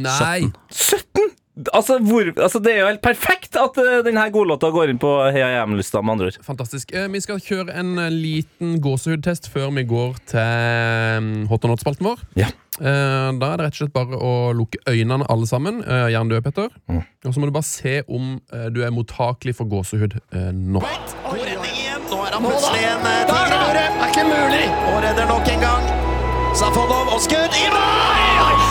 Nei! 17! 17! Altså, hvor, altså, det er jo helt perfekt at uh, denne godlåta går inn på Heia EM-lista, med andre ord. Fantastisk. Eh, Vi skal kjøre en uh, liten gåsehudtest før vi går til um, Hot or not-spalten vår. Ja. Eh, Da er det rett og slett bare å lukke øynene alle sammen. Uh, Gjerne du, Petter. Mm. Og så må du bare se om uh, du er mottakelig for gåsehud eh, nå. God redning igjen. Nå er han plutselig en eh, tiger i buret. Er ikke mulig. Og redder nok en gang. Safonov og skudd! I mål!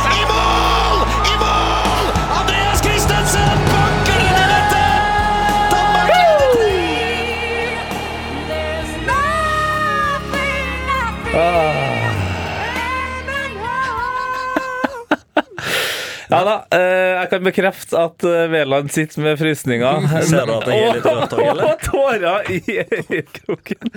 Ja da, eh, jeg kan bekrefte at eh, Veland sitter med frysninger. Ser du at jeg er litt rørt òg, eller? Og tårer i øyekroken.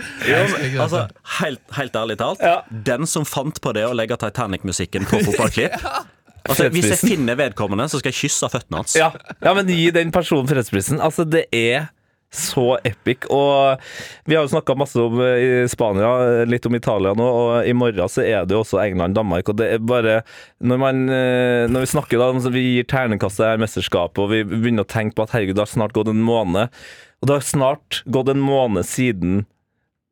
Altså, helt, helt ærlig talt, Ja. den som fant på det å legge Titanic-musikken på fotballklipp altså, Hvis jeg finner vedkommende, så skal jeg kysse føttene hans. Ja, ja, men gi den personen fredsprisen. Altså, det er så epic. Og vi har jo snakka masse om eh, Spania, litt om Italia nå, og i morgen så er det jo også England-Danmark. Og det er bare Når, man, eh, når vi snakker da vi gir terningkast til mesterskapet, og vi begynner å tenke på at herregud, det har snart gått en måned, og det har snart gått en måned siden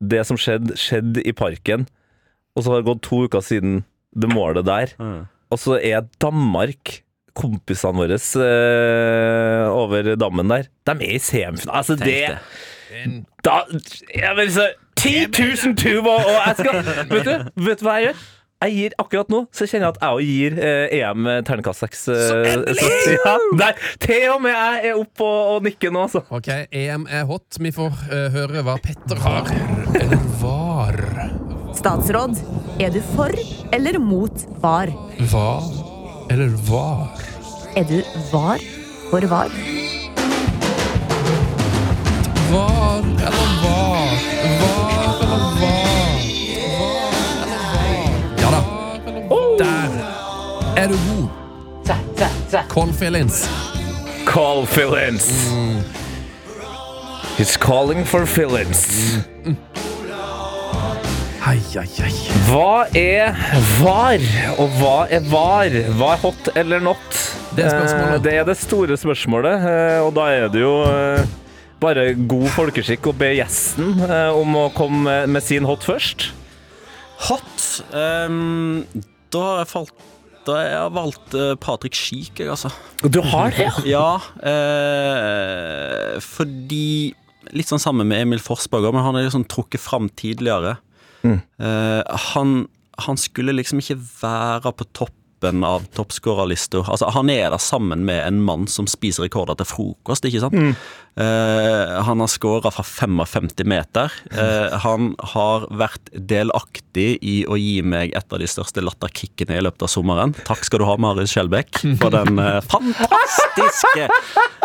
det som skjedde, skjedde i parken, og så har det gått to uker siden det målet der. Mm. Og så er Danmark kompisene våre eh, over dammen der. De er i semifinalen. Altså, det Tenk da, jeg vil si 10 000 tuba, og jeg skal Vet du, vet du hva jeg gjør? Jeg gir Akkurat nå så kjenner jeg at jeg òg gir eh, EM terningkast seks. Eh, så- ja, der, til og med jeg er oppe og, og nikker nå, altså. Ok, EM er hot. Vi får uh, høre hva Petter har. Eller var. Statsråd, er du for eller mot var? Hva eller var? Er du var for var? Var eller var? Var eller var? Var eller var? Ja da. Der er du god. Call Fillins. Call Fillins. He's calling for Fillins. Hei, hei, hei. Hva er var, og hva er var? Hva er hot eller not? Det er. Eh, Det er det store spørsmålet, eh, og da er det jo eh, bare god folkeskikk å be gjesten om å komme med- sin hot først. Hot. um, da har jeg falt Da har valgt uh, Patrick Schiek, jeg, altså. Du har det, ja? Ja, eh, fordi Litt sånn sammen med Emil Forsberg men han er liksom trukket fram tidligere. Eh, han, han skulle liksom ikke være på toppen av toppskårerlista. Altså, han er der sammen med en mann som spiser rekorder til frokost, ikke sant? Eh, han har skåra fra 55 meter. Uh, han har vært delaktig i å gi meg et av de største latterkickene i løpet av sommeren. Takk skal du ha, Marius Skjelbæk, for den uh, fantastiske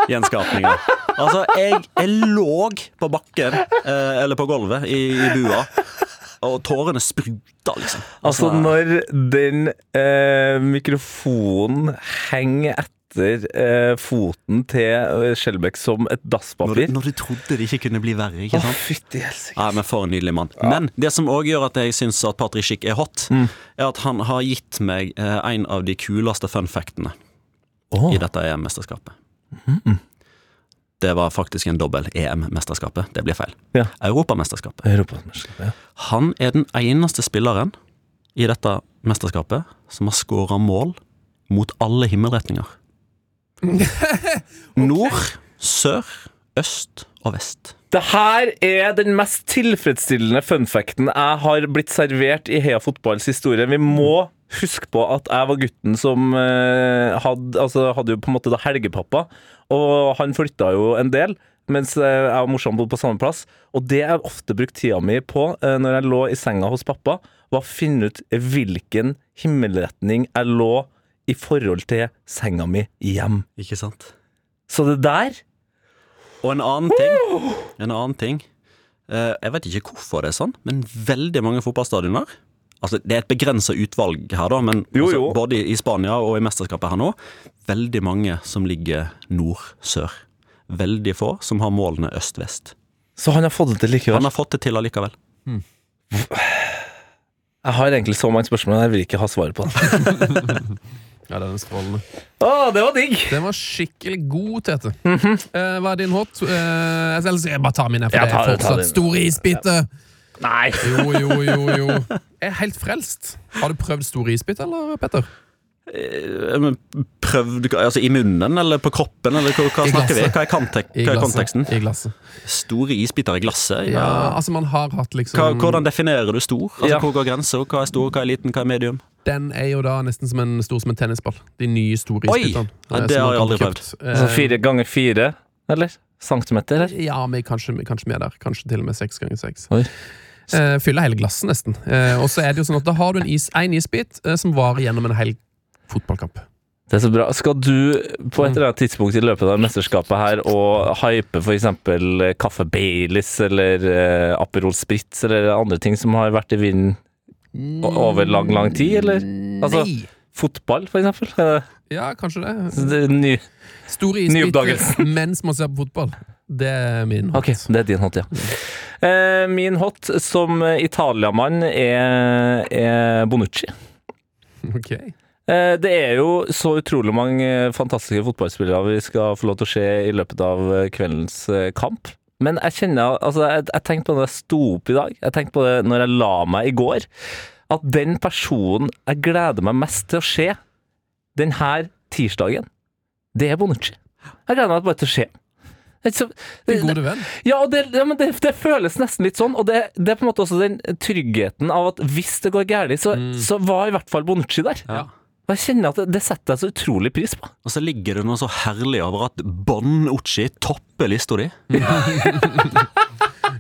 gjenskapninga. Altså, jeg, jeg lå på bakken, eller på gulvet, i, i bua, og tårene spruta, liksom. Altså, når den eh, mikrofonen henger etter eh, foten til eh, Skjelbæk som et dasspapir når du trodde det ikke kunne bli verre, ikke sant? Å, fytti. Nei, men For en nydelig mann. Men det som òg gjør at jeg syns at Patrick Schick er hot, er at han har gitt meg eh, en av de kuleste fun factene Åh. i dette EM-mesterskapet. Det var faktisk en dobbel EM-mesterskapet. Det blir feil. Ja. Europamesterskapet. Europamesterskapet, ja. Han er den eneste spilleren i dette mesterskapet som har skåra mål mot alle himmelretninger. Nord, sør, øst og vest. Det her er den mest tilfredsstillende funfacten jeg har blitt servert i Heia fotballs historie. Vi må huske på at jeg var gutten som eh, hadde, altså, hadde jo på en måte da helgepappa, og han flytta jo en del. Mens eh, jeg og morsan bodde på samme plass. Og det jeg ofte brukte tida mi på eh, når jeg lå i senga hos pappa, var å finne ut hvilken himmelretning jeg lå i forhold til senga mi hjem. Ikke sant? Så det der Og en annen ting, en annen ting Jeg vet ikke hvorfor det er sånn, men veldig mange fotballstadioner Altså, det er et begrensa utvalg her, da, men Jo, altså, både i Spania og i mesterskapet her nå, veldig mange som ligger nord-sør. Veldig få som har målene øst-vest. Så han har fått det til likevel. Han har fått det til allikevel. Jeg har egentlig så mange spørsmål, men jeg vil ikke ha svaret på det. Ja, den er strålende. Å, det var digg! Den var skikkelig god, Tete. Eh, hva er din hot? Eh, jeg bare tar min, her, for Ja, det er fortsatt store isbiter. Nei. Jo, jo, jo, jo. Jeg er helt frelst. Har du prøvd store isbiter, eller, Petter? Eh, men Prøvd altså i munnen eller på kroppen, eller hva, hva snakker vi? Hva er, kontek hva er konteksten? I glasset. Store isbiter i glasset? Ja, Ja. altså, man har hatt liksom Hva, hvordan definerer du stor? Altså, Ja. Hvor går grensa? Hva er stor, hva er liten, hva er medium? Den er jo da nesten som en stor som en tennisball. De nye store Oi! isbitene. Ja, eh, det har jeg aldri prøvd. kjøpt. Altså Eh, fire ganger fire, eller? Centimeter, eller? Ja, men kanskje, kanskje mer der. Kanskje til og med seks ganger seks. Oi. Eh, fyller hele glasset, nesten. Eh, og så er det jo sånn at da har du en, is, en isbit eh, som varer gjennom en hel fotballkamp. Det er så bra. Skal du på et eller annet tidspunkt i løpet av mesterskapet her og hype f.eks. kaffe Baileys eller eh, Aperol Spritz eller andre ting som har vært i vinden o- over lang, lang tid, eller? Altså, Nei! fotball, for eksempel? Ja, kanskje det. så det er ny. Store Nyoppdagelse. isbiter mens man ser på fotball. Det er min hot. Ok, det er din hot, ja. Eh, min hot som italiamann er, er Bonucci. Ok. Eh, Det er jo så utrolig mange fantastiske fotballspillere vi skal få lov til å se i løpet av kveldens eh, kamp. Men jeg kjenner, altså jeg, jeg tenkte på det da jeg sto opp i dag, jeg tenkte på det når jeg la meg i går, at den personen jeg gleder meg mest til å se denne tirsdagen, det er Bonucci. Jeg gleder meg bare til å se. Så- Din gode venn. ja, og det, ja, men det, det føles nesten litt sånn, og det, det er på en måte også den tryggheten av at hvis det går galt, så, så var i hvert fall Bonucci der. Ja. Og jeg kjenner at det, setter jeg så utrolig pris på. Og så ligger det noe så herlig over at Bon Ucci topper lista di.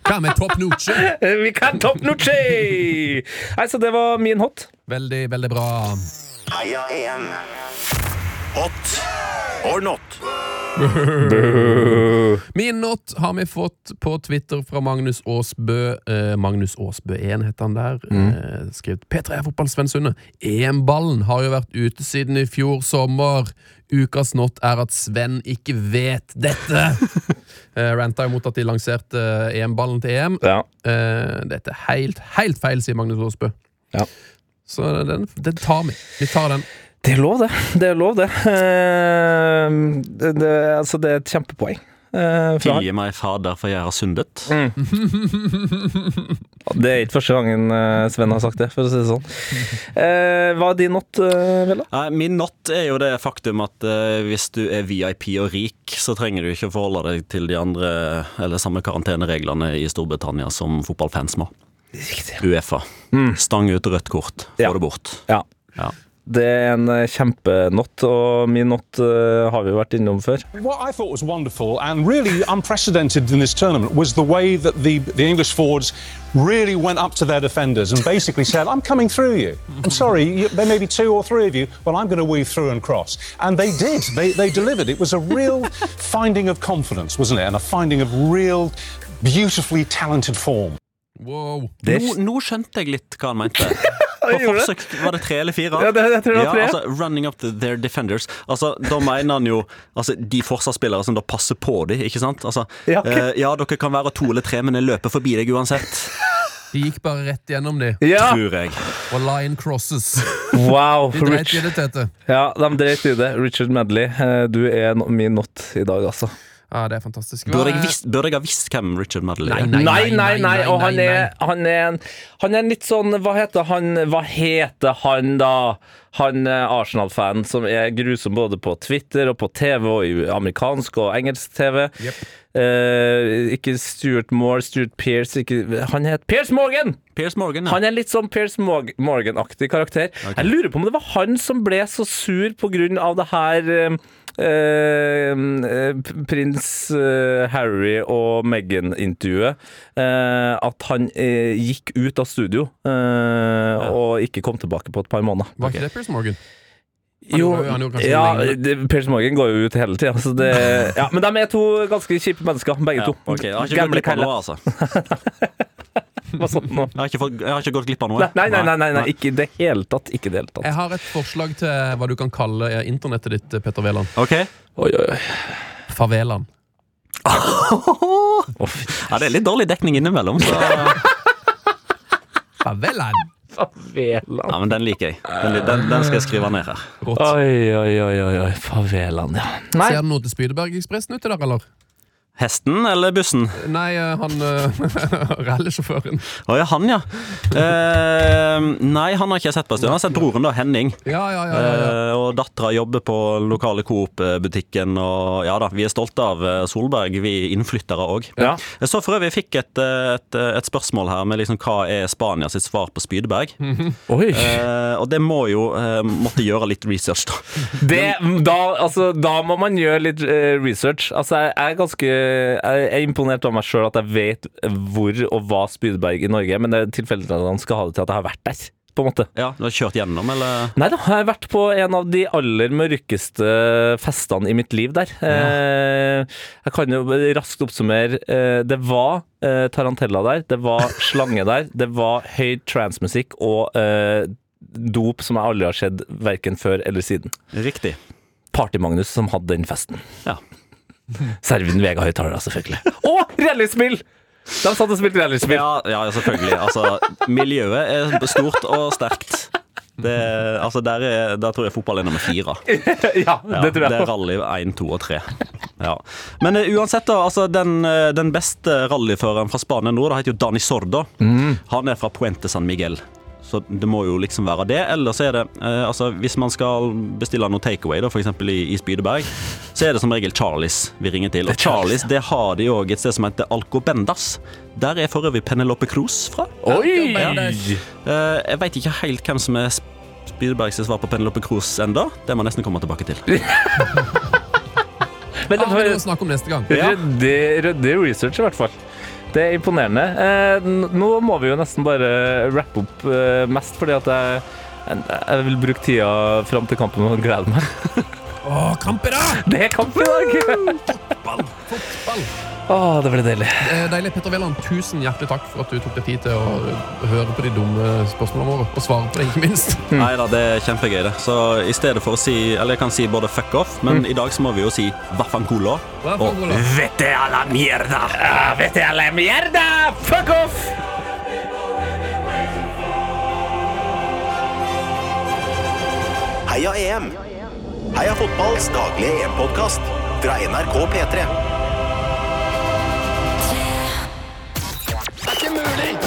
Hva med Top Nucci? Vi kan Top Nucci! Nei, så det var min hot. Veldig, veldig bra. Heia EM. Hot or not? Min not har vi fått på Twitter fra Magnus Aasbø. Eh, Magnus Aasbø1 heter han der. Eh, skrevet P3 Fotball Sven Sunde. EM-ballen har jo vært ute siden i fjor sommer. Ukas not er at Sven ikke vet dette. eh, Ranta imot at de lanserte eh, EM-ballen til EM. Ja. Eh, dette er helt, helt feil, sier Magnus Aasbø. Ja. Så den, den tar vi. Vi tar den. Det er lov, det. Det er lov, det. Eh, det, det altså, det er et kjempepoeng. eh, fra. Tilgi meg, fader, for jeg har syndet. Det er ikke første gangen eh, Sven har sagt det, for å si det sånn. Eh, hva er din not, uh, Vella? Min not er jo det faktum at eh, hvis du er VIP og rik, så trenger du ikke forholde deg til de andre eller samme karantenereglene i Storbritannia som fotballfans må. Riktig. Uefa. Stang ut rødt kort. Få Ja. det bort. Ja. Ja. Det er en kjempenott, og min not uh, har vi vært innom før. What I thought was wonderful and really unprecedented in this tournament was the way that the, the English forwards really went up to their defenders and basically said, I'm coming through you. I'm sorry, you, there may be two or three of you, but I'm going to weave through and cross. And they did. They, they delivered. It was a real finding of confidence, wasn't it? And a finding of real, beautifully talented form. Wow. Nå, nå skjønte jeg litt hva han mente. På forsøk, var det tre eller fire? Ja, det- jeg tror det var tre. Ja, altså, running up to their defenders. Altså, Da mener han jo altså, de forsvarsspillere som da passer på dem, ikke sant? Altså, Ja, okay. eh, ja, dere kan være to eller tre, men jeg løper forbi deg uansett. De gikk bare rett gjennom de, Ja! Tror jeg. og line crosses. Wow! De dreit i det, Tete. Ja, de dreit i det. Richard Medley, eh, du er min not i dag, altså. Ja, det er fantastisk. Bør jeg, visst, bør jeg ha visst hvem Richard Medley Nei, er? nei. Nei, nei, nei, og han er, han er en Han er en litt sånn Hva heter han Hva heter han, da? Han eh, Arsenal-fan som er grusom både på Twitter og på TV og i amerikansk og engelsk TV. Eh, ikke Stuart Moore, Stuart Pearce ikke, Han heter Pearce Morgan! Pierce Morgan, ja. Han er litt sånn Pearce Morgan-aktig karakter. Jeg lurer på om det var han som ble så sur på grunn av det her eh, prins eh, Harry og Meghan-intervjuet. eh, at han eh, gikk ut av studio eh, og ikke kom tilbake på et par måneder. Var ikke det Piers Morgan? Han Jo, gjorde- han gjorde kanskje ja. Piers Morgan går jo ut hele tida. Så det, ja, men de er to ganske kjipe mennesker, begge Ja, to. ok, jeg har ikke Gamle kaller. altså. Nå? Jeg har ikke, fått, jeg har ikke gått glipp av noe. Nei, nei, nei, nei, nei, ikke i det hele tatt. Ikke det hele tatt. Jeg har et forslag til hva du kan kalle eh, internettet ditt, Petter Wæland. Ok. Oi, oi. Favelaen. Ja, det er litt dårlig dekning innimellom. Så. Favelaen! favelaen. Ja, men den liker jeg. Den, den, den skal jeg skrive ned her. Oi, oi, oi, oi, favelan, Favelaen, ja. Nei. Ser det noe til Spydebergekspressen uti der, eller? Hesten eller bussen? Nei, eh, han uh, rallysjåføren. Å ja, han, ja. Eh, nei, han har ikke jeg sett på en stund. Han har sett broren, da, Henning. Ja, ja, ja. ja, ja. Eh, og dattera jobber på lokale Coop-butikken. Og ja da, vi er stolte av eh, Solberg, vi innflyttere òg. Ja. Jeg så for øvrig fikk et, eh, et, et spørsmål her med liksom hva er Spania sitt svar på Spydeberg. Oi. Eh, og det må jo eh, måtte gjøre litt research, da. Det, da, altså, da må man gjøre litt eh, research. Altså, jeg er ganske Jeg er imponert av meg sjøl at jeg vet hvor og hva Spydberg i Norge er, men det er tilfeldig at han skal ha det til at jeg har vært der. På en måte. Ja, Du har kjørt gjennom, eller? Nei da, jeg har vært på en av de aller mørkeste festene i mitt liv der. Ja. jeg kan jo raskt oppsummere. Eh, det var eh, tarantella der, det var slange der, det var høy transmusikk og eh, dop som jeg aldri har sett verken før eller siden. Riktig. Party-Magnus som hadde den festen. Ja. Servin Vega høyttalere, selvfølgelig. Og rallyspill! De satt og spilte rallyspill. Ja, ja, selvfølgelig. Altså, miljøet er stort og sterkt. Det, altså, der, er, der tror jeg fotball er nummer fire. Ja, det tror jeg. Det er rally 1, 2 og 3. Ja. Men uh, uansett, da. Altså, den, eh, den beste rallyføreren fra Spania nå, det heter jo Dani Sordo. Mm. Han er fra Puente San Miguel. Så det må jo liksom være det. Eller så er det eh, altså, Hvis man skal bestille noe takeaway, f.eks. I, i Spydeberg, så er det som regel Charlies vi ringer til. Og Charlies det har de òg et sted som heter Alcobendas. Der er for øvrig Penelope Cruz fra. Oi! Eh, jeg veit ikke helt hvem som er Spydebergs svar på Penelope Cruz enda. Det må jeg nesten komme tilbake til. Men Ja, det må vi snakke om neste gang. Ja. ryddig research, i hvert fall. Det er imponerende. Eh, nå må vi jo nesten bare rappe opp eh, mest fordi at jeg, jeg vil bruke tida fram til kampen og glede meg. Å, kamp i dag! Det er kamp i dag! Fotball! Fotball. Å, det blir deilig. Deilig. Petter Wæland, tusen hjertelig takk for at du tok deg tid til å høre på de dumme spørsmålene våre. Og svare på det, ikke minst. Nei da, det er kjempegøy, det. Så i stedet for å si Eller jeg kan si både fuck off, men i dag så må vi jo si vaffanculo. Og vete a la mierda! Ah, vete a la mierda! Fuck off! Heia EM. Heia fotballs daglige EM-podkast fra NRK P3. Det er ikke mulig!